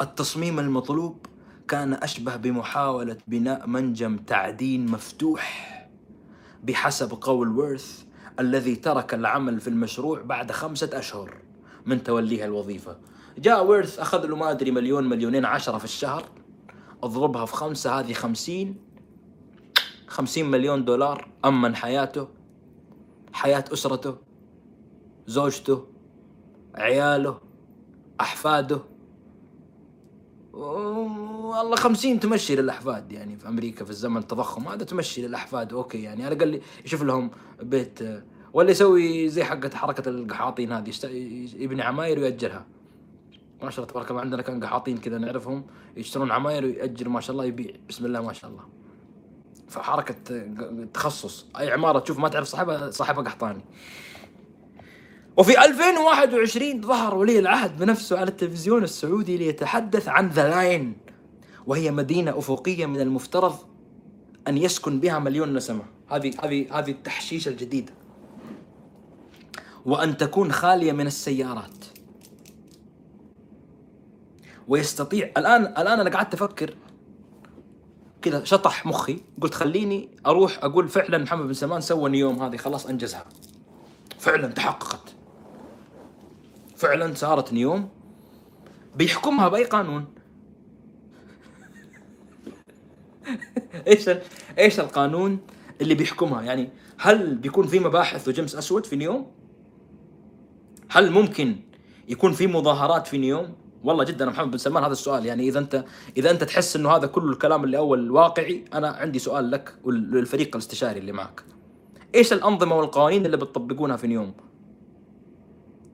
التصميم المطلوب كان أشبه بمحاولة بناء منجم تعدين مفتوح بحسب قول ويرث الذي ترك العمل في المشروع بعد خمسة أشهر. من توليه الوظيفة. جاء ويرث أخذ له ما أدري مليون مليونين عشرة في الشهر. أضربها في خمسة هذه خمسين. خمسين مليون دولار أمن حياته حياة أسرته زوجته عياله أحفاده. والله خمسين تمشي للأحفاد يعني في أمريكا في الزمن التضخم. هذا تمشي للأحفاد. أوكي يعني على الأقل يشوف لهم بيت ولا يسوي زي حقة حركة القحاطين هذه يبني عماير ويأجرها ما شاء الله تبارك الله عندنا كان قحاطين كذا نعرفهم يشترون عماير ويأجر ما شاء الله يبيع. بسم الله ما شاء الله. فحركة تخصص. أي عمارة تشوف ما تعرف صاحبها صاحبها قحطاني. وفي 2021 ظهر ولي العهد بنفسه على التلفزيون السعودي ليتحدث عن The Line. وهي مدينة أفقية من المفترض أن يسكن بها مليون نسمة. هذه هذه هذه التحشيشة الجديدة وأن تكون خالية من السيارات. ويستطيع الآن الآن أنا قعدت أفكر كذا شطح مخي قلت خليني أروح أقول فعلا محمد بن سلمان سوى نيوم هذه خلاص أنجزها. فعلا تحققت. فعلا صارت نيوم بيحكمها بأي قانون؟ إيش إيش القانون اللي بيحكمها؟ يعني هل بيكون في مباحث وجمس أسود في نيوم هل ممكن يكون في مظاهرات في نيوم؟ والله جدا محمد بن سلمان هذا السؤال. يعني إذا انت إذا أنت تحس إنه هذا كل الكلام اللي أول واقعي أنا عندي سؤال لك وللفريق الاستشاري اللي معك. إيش الأنظمة والقوانين اللي بتطبقونها في نيوم؟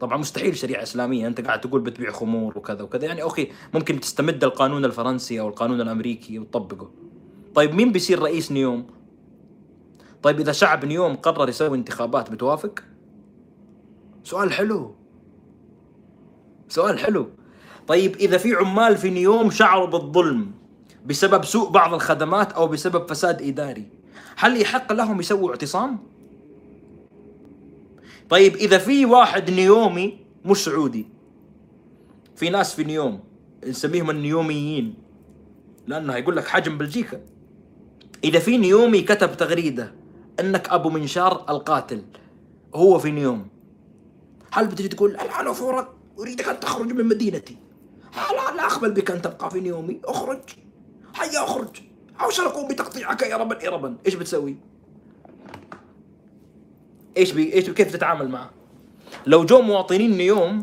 طبعا مستحيل شريعة إسلامية. أنت قاعد تقول بتبيع خمور وكذا وكذا. يعني أوكي ممكن تستمد القانون الفرنسي أو القانون الأمريكي وتطبقه. طيب مين بيصير رئيس نيوم؟ طيب إذا شعب نيوم قرر يسوي انتخابات بتوافق؟ سؤال حلو. سؤال حلو. طيب إذا في عمال في نيوم شعروا بالظلم بسبب سوء بعض الخدمات أو بسبب فساد إداري هل يحق لهم يسووا اعتصام؟ طيب إذا في واحد نيومي مش سعودي في ناس في نيوم نسميهم النيوميين لأنه يقول لك حجم بلجيكا. إذا في نيومي كتب تغريدة إنك أبو منشار القاتل هو في نيوم. هل بتجي تقول الان فورا أريدك أن تخرج من مدينتي لا لا اقبل بك أن تبقى في نيومي أخرج هيا أخرج أو سنقوم بتقطيعك اربا اربا إيش بتسوي؟ إيش بي إيش كيف تتعامل معه؟ لو جو مواطنين نيوم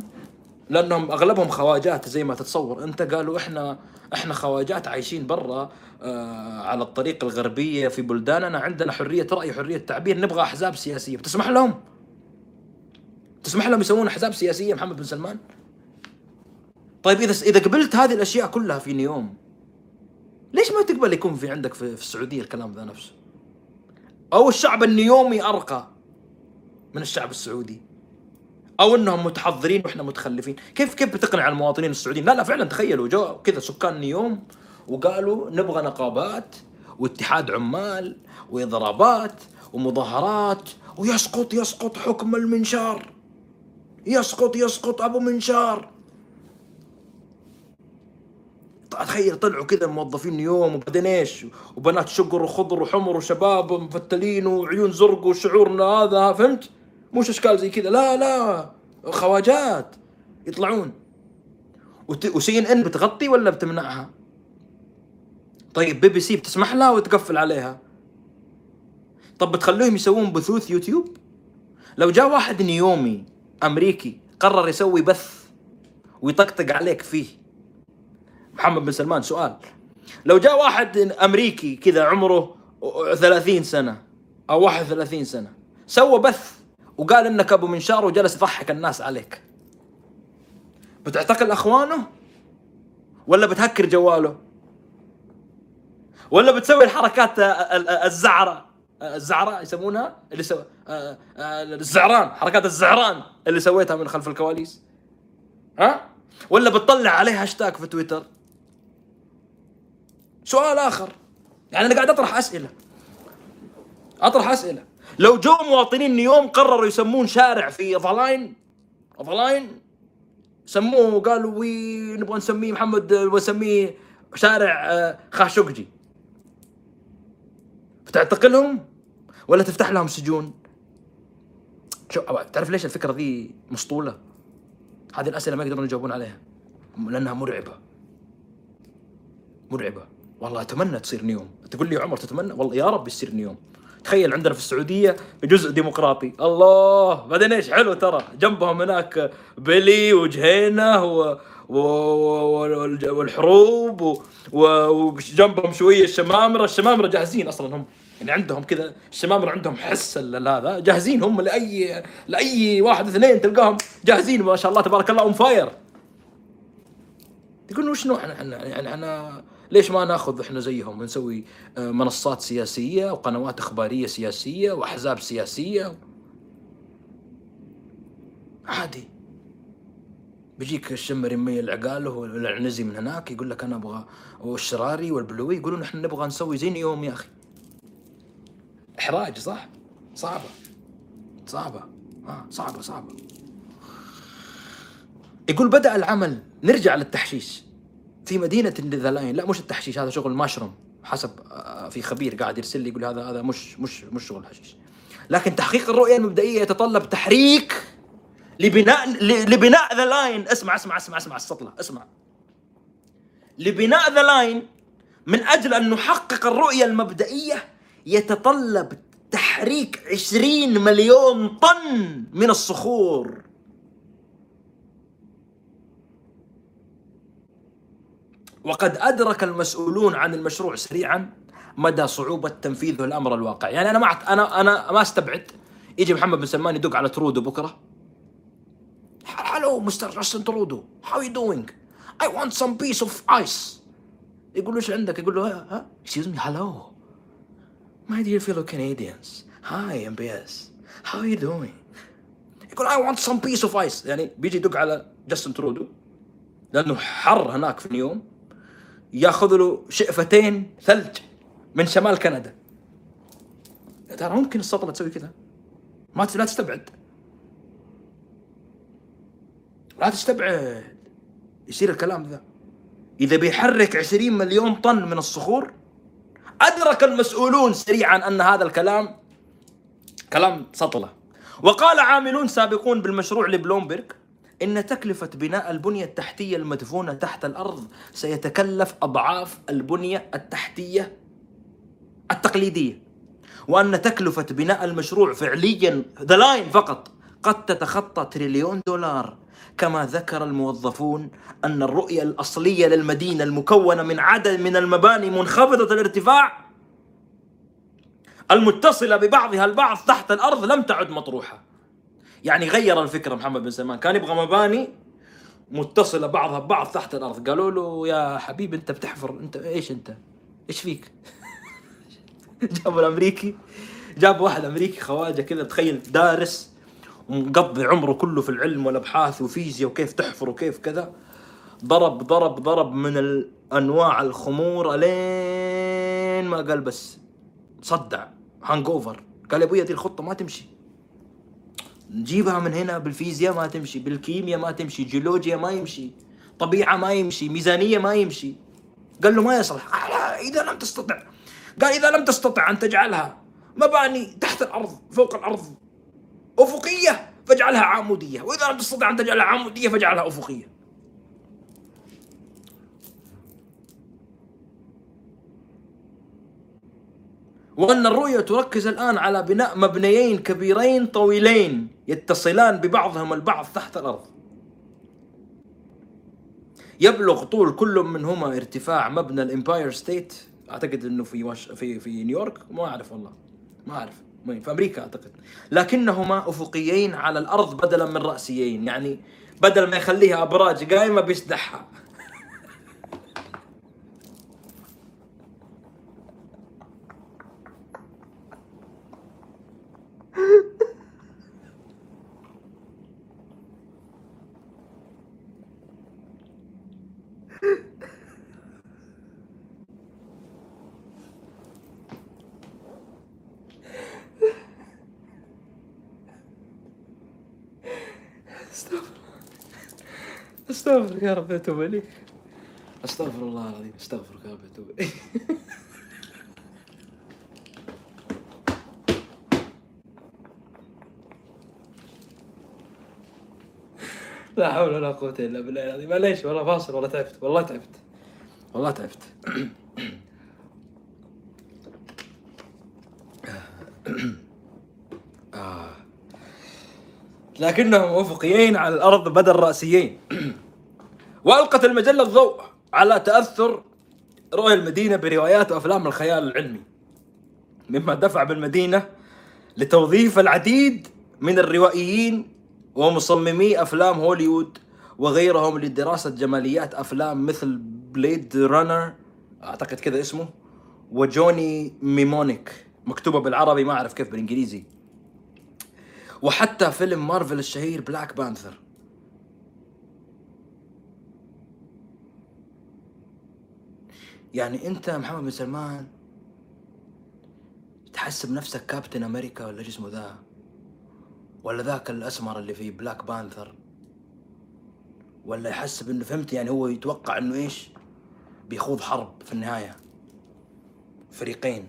لأنهم أغلبهم خواجات زي ما تتصور أنت قالوا إحنا إحنا خواجات عايشين برا آه على الطريق الغربية في بلداننا عندنا حرية رأي حرية تعبير نبغى أحزاب سياسية بتسمح لهم؟ تسمح لهم يسوون احزاب سياسية محمد بن سلمان؟ طيب إذا إذا قبلت هذه الأشياء كلها في نيوم ليش ما تقبل يكون في عندك في, في السعودية الكلام ذا نفسه؟ أو الشعب النيومي أرقى من الشعب السعودي أو إنهم متحضرين وإحنا متخلفين كيف كيف بتقنع المواطنين السعوديين لا لا فعلا تخيلوا جو كذا سكان نيوم وقالوا نبغى نقابات واتحاد عمال وإضرابات ومظاهرات ويسقط يسقط حكم المنشار يسقط يسقط أبو منشار. تخيل طلعوا كذا موظفين يوم وبعدين إيش؟ وبنات شقر وخضر وحمر وشباب مفتلين وعيون زرق وشعورنا هذا فهمت؟ مش أشكال زي كذا. لا لا. خواجات يطلعون. وسي إن إن بتغطي ولا بتمنعها؟ طيب بي بي سي بتسمح لها وتقفل عليها؟ طب بتخلوهم يسوون بثوث يوتيوب؟ لو جاء واحد نيومي أمريكي قرر يسوي بث ويطقطق عليك فيه. محمد بن سلمان سؤال. لو جاء واحد أمريكي كذا عمره 30 سنة أو 31 سنة سوى بث وقال إنك أبو منشار وجلس يضحك الناس عليك. بتعتقل أخوانه؟ ولا بتهكر جواله؟ ولا بتسوي الحركات الزعرة؟ الزعراء يسمونها اللي سو... الزعران حركات الزعران اللي سويتها من خلف الكواليس. ها؟ ولا بتطلع عليه هاشتاج في تويتر. سؤال آخر. يعني أنا قاعد أطرح أسئلة. أطرح أسئلة. لو جو مواطنين نيوم قرروا يسمون شارع في The Line The Line سموه قالوا we نبغى نسميه محمد ونسميه شارع آه، خاشقجي. بتعتقلهم ولا تفتح لهم سجون؟ شو تعرف ليش الفكرة ذي مسطولة؟ هذه الأسئلة ما يقدرون يجاوبون عليها. لأنها مرعبة. مرعبة. والله أتمنى تصير نيوم تقول لي عمر تتمنى؟ والله يا رب يصير نيوم تخيل عندنا في السعودية جزء ديمقراطي. الله! بعدين إيش؟ حلو ترى. جنبهم هناك بيلي وجهينة و... والحروب وجنبهم شوية الشمامرة. الشمامرة جاهزين أصلا هم. يعني عندهم كذا الشمامرة عندهم حس هذا. جاهزين هم لاي لأي واحد اثنين تلقاهم جاهزين. ما شاء الله تبارك الله on fire يقولون وش نوع إحنا يعني إحنا ليش ما ناخذ إحنا زيهم ونسوي آه، منصات سياسية وقنوات إخبارية سياسية وأحزاب سياسية؟ عادي. بيجيك الشمري ميل عقاله والعنزي من هناك يقول لك أنا أبغى والشراري والبلوي يقولون إحنا نبغى نسوي زي نيوم يا أخي. إحراج صح؟ صعبة. صعبة. آه صعبة صعبة. يقول بدأ العمل نرجع للتحشيش. في مدينة النذلاين لا مش التحشيش هذا شغل ماشروم حسب آه، في خبير قاعد يرسل لي يقول هذا هذا مش مش مش شغل حشيش لكن تحقيق الرؤية المبدئية يتطلب تحريك لبناء لبناء The Line اسمع اسمع اسمع اسمع السطلة اسمع. لبناء The Line من أجل أن نحقق الرؤية المبدئية يتطلب تحريك عشرين مليون طن من الصخور. وقد أدرك المسؤولون عن المشروع سريعا مدى صعوبة تنفيذه الأمر الواقع. يعني أنا ما أنا أنا ما استبعد. يجي محمد بن سلمان يدق على ترودو بكرة. Hello Mr. Justin Trudeau how you doing I want some piece of ice يقول له إيش عندك؟ يقول له ها excuse me hello My dear fellow Canadians, hi MBS, how are you doing? يقول I want some piece of ice. يعني بيجي يدق على جاستن ترودو لأنه حر هناك في نيوم ياخذ له شئفتين ثلج من شمال كندا. ترى ممكن السطله تسوي كذا؟ ما لا تستبعد. لا تستبعد. يصير الكلام ذا. إذا بيحرك 20 مليون طن من الصخور أدرك المسؤولون سريعا أن هذا الكلام كلام سطلة. وقال عاملون سابقون بالمشروع لبلومبرغ إن تكلفة بناء البنية التحتية المدفونة تحت الأرض سيتكلف أضعاف البنية التحتية التقليدية. وأن تكلفة بناء المشروع فعليا The Line فقط قد تتخطى تريليون دولار. كما ذكر الموظفون أن الرؤية الأصلية للمدينة المكونة من عدد من المباني منخفضة الارتفاع المتصلة ببعضها البعض تحت الأرض لم تعد مطروحة. يعني غير الفكرة محمد بن سلمان. كان يبغى مباني متصلة بعضها ببعض تحت الأرض. قالوا له يا حبيبي أنت بتحفر أنت إيش أنت؟ إيش فيك؟ جابوا الأمريكي جاب واحد أمريكي خواجة كذا تخيل دارس ومقضي عمره كله في العلم والأبحاث وفيزياء وكيف تحفر وكيف كذا ضرب ضرب ضرب من الأنواع الخمور لين ما قال بس صدع hangover قال يا أبوي دي الخطة ما تمشي. نجيبها من هنا بالفيزياء ما تمشي بالكيمياء ما تمشي جيولوجيا ما يمشي طبيعة ما يمشي ميزانية ما يمشي. قال له ما يصلح. إذا لم تستطع. قال إذا لم تستطع أن تجعلها مباني تحت الأرض فوق الأرض. أفقية فاجعلها عمودية. وإذا لم تستطع أن تجعلها عمودية فاجعلها أفقية. وأن الرؤية تركز الآن على بناء مبنيين كبيرين طويلين يتصلان ببعضهم البعض تحت الأرض. يبلغ طول كل منهما ارتفاع مبنى الإمباير ستيت. أعتقد إنه في وش في في نيويورك. ما أعرف والله. ما أعرف. في أمريكا أعتقد. لكنهما أفقيين على الأرض بدلا من رأسيين. يعني بدل ما يخليها أبراج قائمه بيسدحها. أستغفرك يا رب اتوب إليك. أستغفر الله العظيم أستغفرك يا رب اتوب إليك. لا حول ولا قوة إلا بالله العظيم. معليش والله فاصل والله تعبت والله تعبت والله تعبت. آه. لكنهم افقيين على الأرض بدل رأسيين. وألقت المجلة الضوء على تأثر رؤية المدينة بروايات وأفلام الخيال العلمي مما دفع بالمدينة لتوظيف العديد من الروائيين ومصممي أفلام هوليوود وغيرهم لدراسة جماليات أفلام مثل Blade Runner أعتقد كذا اسمه و Johnny Mnemonic مكتوبة بالعربي ما أعرف كيف بالإنجليزي. وحتى فيلم مارفل الشهير Black Panther يعني انت محمد بن سلمان تحسب نفسك كابتن أمريكا ولا شو اسمه ذا؟ ولا ذاك الأسمر اللي في Black Panther ولا يحسب إنه فهمت يعني هو يتوقع إنه إيش؟ بيخوض حرب في النهاية. فريقين.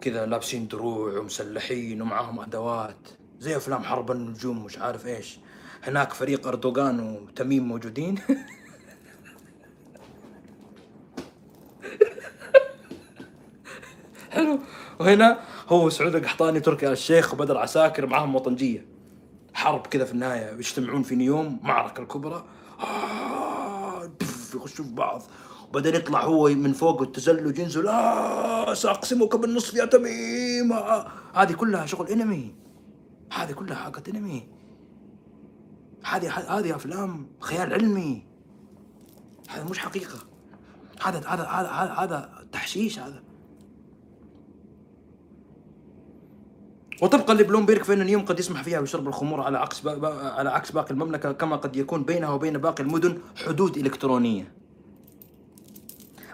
كذا لابسين دروع ومسلحين ومعاهم أدوات. زي أفلام حرب النجوم مش عارف إيش. هناك فريق أردوغان وتميم موجودين. حلو. وهنا هو سعود القحطاني تركي آل الشيخ وبدر عساكر معاهم وطنجية. حرب كذا في النهاية يجتمعون في نيوم معركة الكبرى. آه يخشوا في بعض. وبعدين يطلع هو من فوق التزلج ينزل آه سأقسمك بالنصف يا تميم. آه هذه كلها شغل انمي هذه كلها حقت انمي هذه هذه أفلام خيال علمي. هذا مش حقيقة. هذا هذا هذا هذا تحشيش هذا. وطبقا لبلومبيرغ فإن نيوم قد يسمح فيها بشرب الخمور على عكس على عكس باقي المملكة كما قد يكون بينها وبين باقي المدن حدود إلكترونية.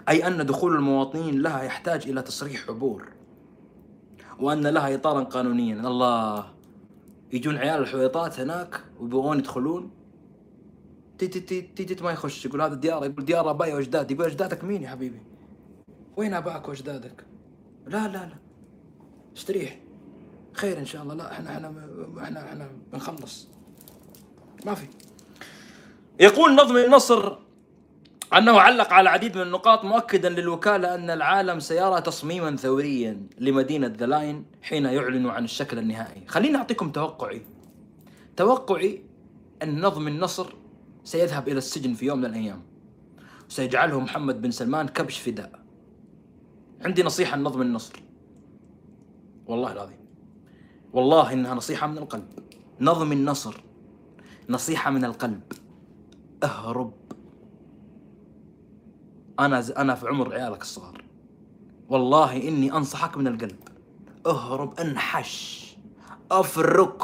أي أن دخول المواطنين لها يحتاج إلى تصريح عبور وأن لها إطارا قانونيا. الله يجون عيال الحويطات هناك ويبغون يدخلون. تي تي تي تي, تي ما يخش يقول هذا ديار يقول ديار ابائي وأجدادي. يقول أجدادك مين يا حبيبي؟ وين ابائك واجدادك؟ لا لا لا. استريح خير إن شاء الله. لا إحنا إحنا إحنا إحنا بنخلص. ما في. يقول نظم النصر أنه علق على العديد من النقاط مؤكدا للوكالة أن العالم سيرى تصميما ثوريا لمدينة The Line حين يعلن عن الشكل النهائي. خليني أعطيكم توقعي. توقعي أن نظم النصر سيذهب إلى السجن في يوم من الأيام. سيجعله محمد بن سلمان كبش فداء. عندي نصيحة لنظم النصر. والله العظيم. والله إنها نصيحة من القلب. نظم النصر. نصيحة من القلب. اهرب. أنا أنا في عمر عيالك الصغار. والله إني أنصحك من القلب. اهرب انحش. افرك.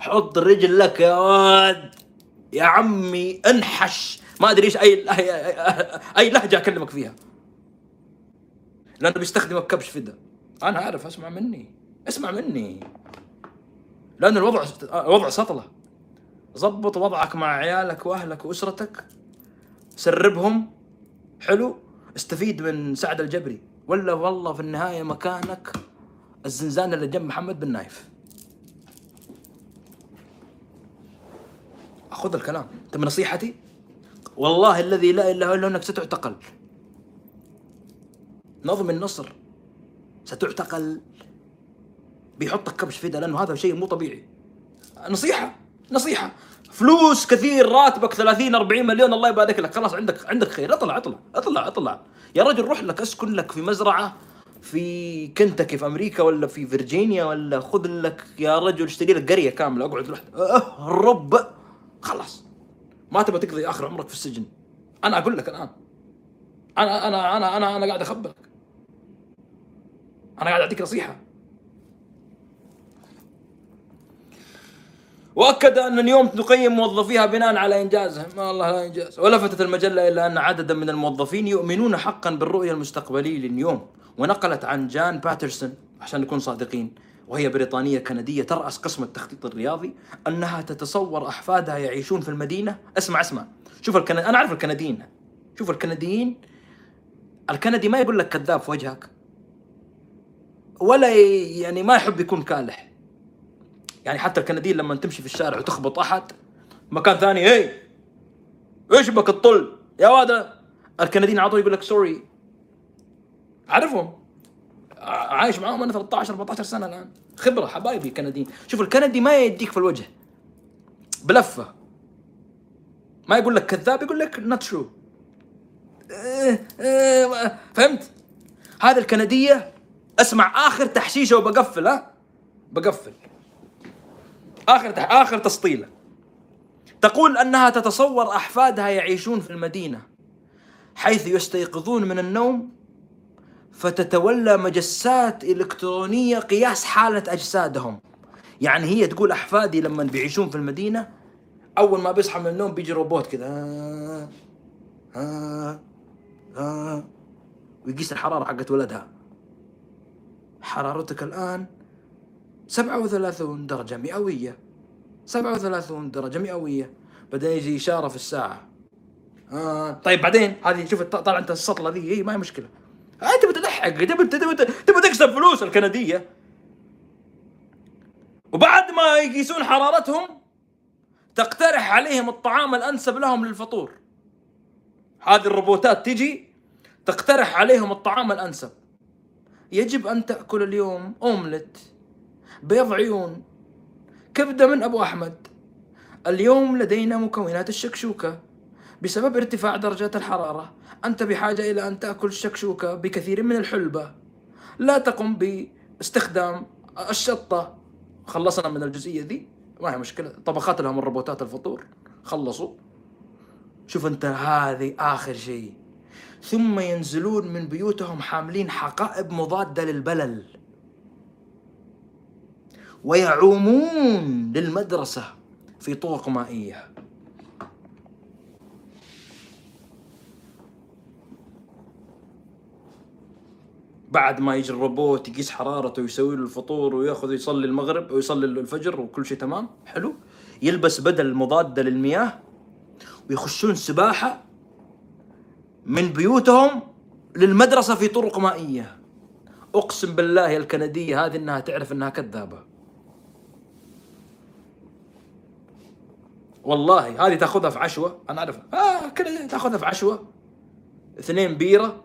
حط رجلك يا واد. يا عمي انحش. ما أدري إيش أي أي لهجة أكلمك فيها. لأنه بيستخدمك كبش فدا. أنا عارف أسمع مني. اسمع مني. لأن الوضع الوضع سطلة. ضبط وضعك مع عيالك وأهلك وأسرتك. سربهم. حلو. استفيد من سعد الجبري. ولا والله في النهاية مكانك الزنزانه اللي جنب محمد بن نايف. خذ الكلام. أنت نصيحتي؟ والله الذي لا إله إلا هو إنك ستعتقل. نظم النصر. ستعتقل. بيحطك كبش فدا لأنه هذا شيء مو طبيعي. نصيحة نصيحة. فلوس كثير راتبك 30 40 مليون الله يبارك لك. خلاص عندك عندك خير. اطلع اطلع اطلع اطلع. يا رجل روح لك اسكن لك في مزرعة في كنتاكي في أمريكا ولا في فيرجينيا ولا خذ لك يا رجل اشتري لك قرية كاملة. اقعد لوحدك اهرب. خلاص. ما تبغى تقضي آخر عمرك في السجن. أنا أقول لك الآن. أنا أنا أنا أنا أنا قاعد أخبرك. أنا قاعد أعطيك نصيحة. وأكد أن اليوم نقيم موظفيها بناء على انجازهم ما الله لا إنجاز. ولفتت المجلة إلى أن عددا من الموظفين يؤمنون حقا بالرؤية المستقبلية لليوم. ونقلت عن جان باترسون عشان نكون صادقين وهي بريطانية كندية ترأس قسم التخطيط الرياضي أنها تتصور أحفادها يعيشون في المدينة. اسمع اسمع. شوف الكند... أنا أعرف الكنديين. شوف الكنديين. الكندي ما يقول لك كذاب في وجهك ولا يعني ما يحب يكون كالح. يعني حتى الكنديين لما تمشي في الشارع وتخبط أحد مكان ثاني هي إيش بك الطل؟ يا واد الكنديين على طول يقول لك سوري. اعرفهم عايش معاهم أنا 13 14 سنة الآن. خبرة حبايبي كنديين شوف الكندي ما يديك في الوجه. بلفة. ما يقول لك كذاب يقول لك not true إيه، إيه، فهمت؟ هذه الكندية أسمع آخر تحشيشة وبقفل ها؟ بقفل. آخر آخر تسطيلة. تقول أنها تتصور أحفادها يعيشون في المدينة حيث يستيقظون من النوم فتتولى مجسات إلكترونية قياس حالة أجسادهم. يعني هي تقول أحفادي لما بيعيشون في المدينة أول ما بيصحى من النوم بيجي روبوت كذا ها ها ها ويقيس الحرارة حقت ولدها. حرارتك الآن 37 درجة مئوية. 37 درجة مئوية. بعدين يجي إشارة في الساعة. آه طيب بعدين؟ هذه شوف طالع أنت السطلة ذي هي ما هي مشكلة. أنت بتضحك. تبي تبي تكسب فلوس الكندية. وبعد ما يقيسون حرارتهم تقترح عليهم الطعام الأنسب لهم للفطور. هذه الروبوتات تجي تقترح عليهم الطعام الأنسب. يجب أن تأكل اليوم أومليت. بيض عيون. كبدة من أبو أحمد. اليوم لدينا مكونات الشكشوكة. بسبب ارتفاع درجات الحرارة أنت بحاجة إلى أن تأكل الشكشوكة بكثير من الحلبة. لا تقم باستخدام الشطة. خلصنا من الجزئية ذي ما هي مشكلة. طبخات لهم الروبوتات الفطور. خلصوا. شوف أنت هذه آخر شيء. ثم ينزلون من بيوتهم حاملين حقائب مضادة للبلل. ويعومون للمدرسة في طرق مائية. بعد ما يجي الروبوت يقيس حرارته ويسوي له الفطور وياخذ يصلي المغرب ويصلي الفجر وكل شيء تمام حلو. يلبس بدل مضادة للمياه ويخشون سباحة من بيوتهم للمدرسة في طرق مائية. أقسم بالله الكندية هذه أنها تعرف أنها كذابة. والله هذه تاخذها في عشوة. أنا اعرفها آه كذا تاخذها في عشوة. اثنين بيرة.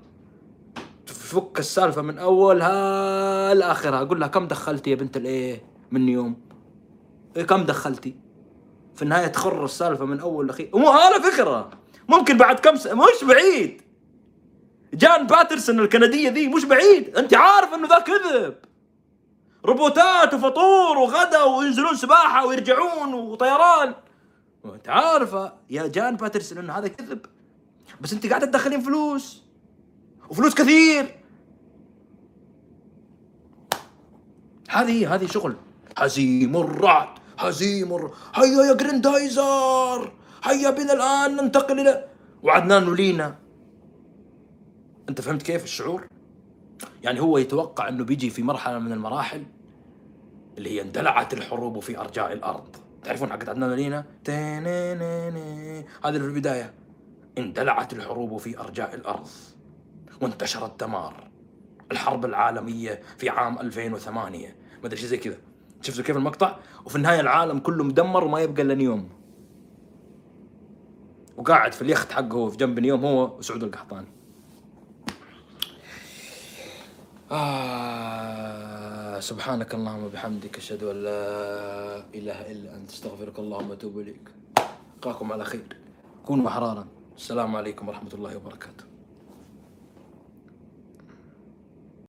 تفك السالفة من أولها لآخرها. أقول لها كم دخلتي يا بنت الإيه من يوم؟ إيه كم دخلتي؟ في النهاية تخر السالفة من أول لاخير مو على فكرة. ممكن بعد كم س... مش بعيد. جان باترسون الكندية ذي مش بعيد. أنت عارف إنه ذا كذب. روبوتات وفطور وغدا وينزلون سباحة ويرجعون وطيران. انت عارفة يا جان باترسون إنه هذا كذب. بس أنت قاعدة تدخلين فلوس. وفلوس كثير. هذه هذه شغل. هزيم الرعد هزيم الر... هيا يا جريندايزر. هيا بنا الآن ننتقل إلى وعدنان ولينا أنت فهمت كيف الشعور؟ يعني هو يتوقع إنه بيجي في مرحلة من المراحل اللي هي اندلعت الحروب في أرجاء الأرض. تعرفون حقت عدنان مدينة؟ هذه في البداية. اندلعت الحروب في أرجاء الأرض. وانتشر الدمار. الحرب العالمية في عام 2008 ما أدري شيء زي كذا. شفتوا كيف المقطع؟ وفي النهاية العالم كله مدمر وما يبقى إلا نيوم. وقاعد في اليخت حقه في جنب نيوم هو وسعود القحطاني. آه. سبحانك اللهم وبحمدك أشهد أن لا إله إلا أنت أستغفرك اللهم وأتوب إليك. ألقاكم على خير. كونوا أحرارا السلام عليكم ورحمة الله وبركاته.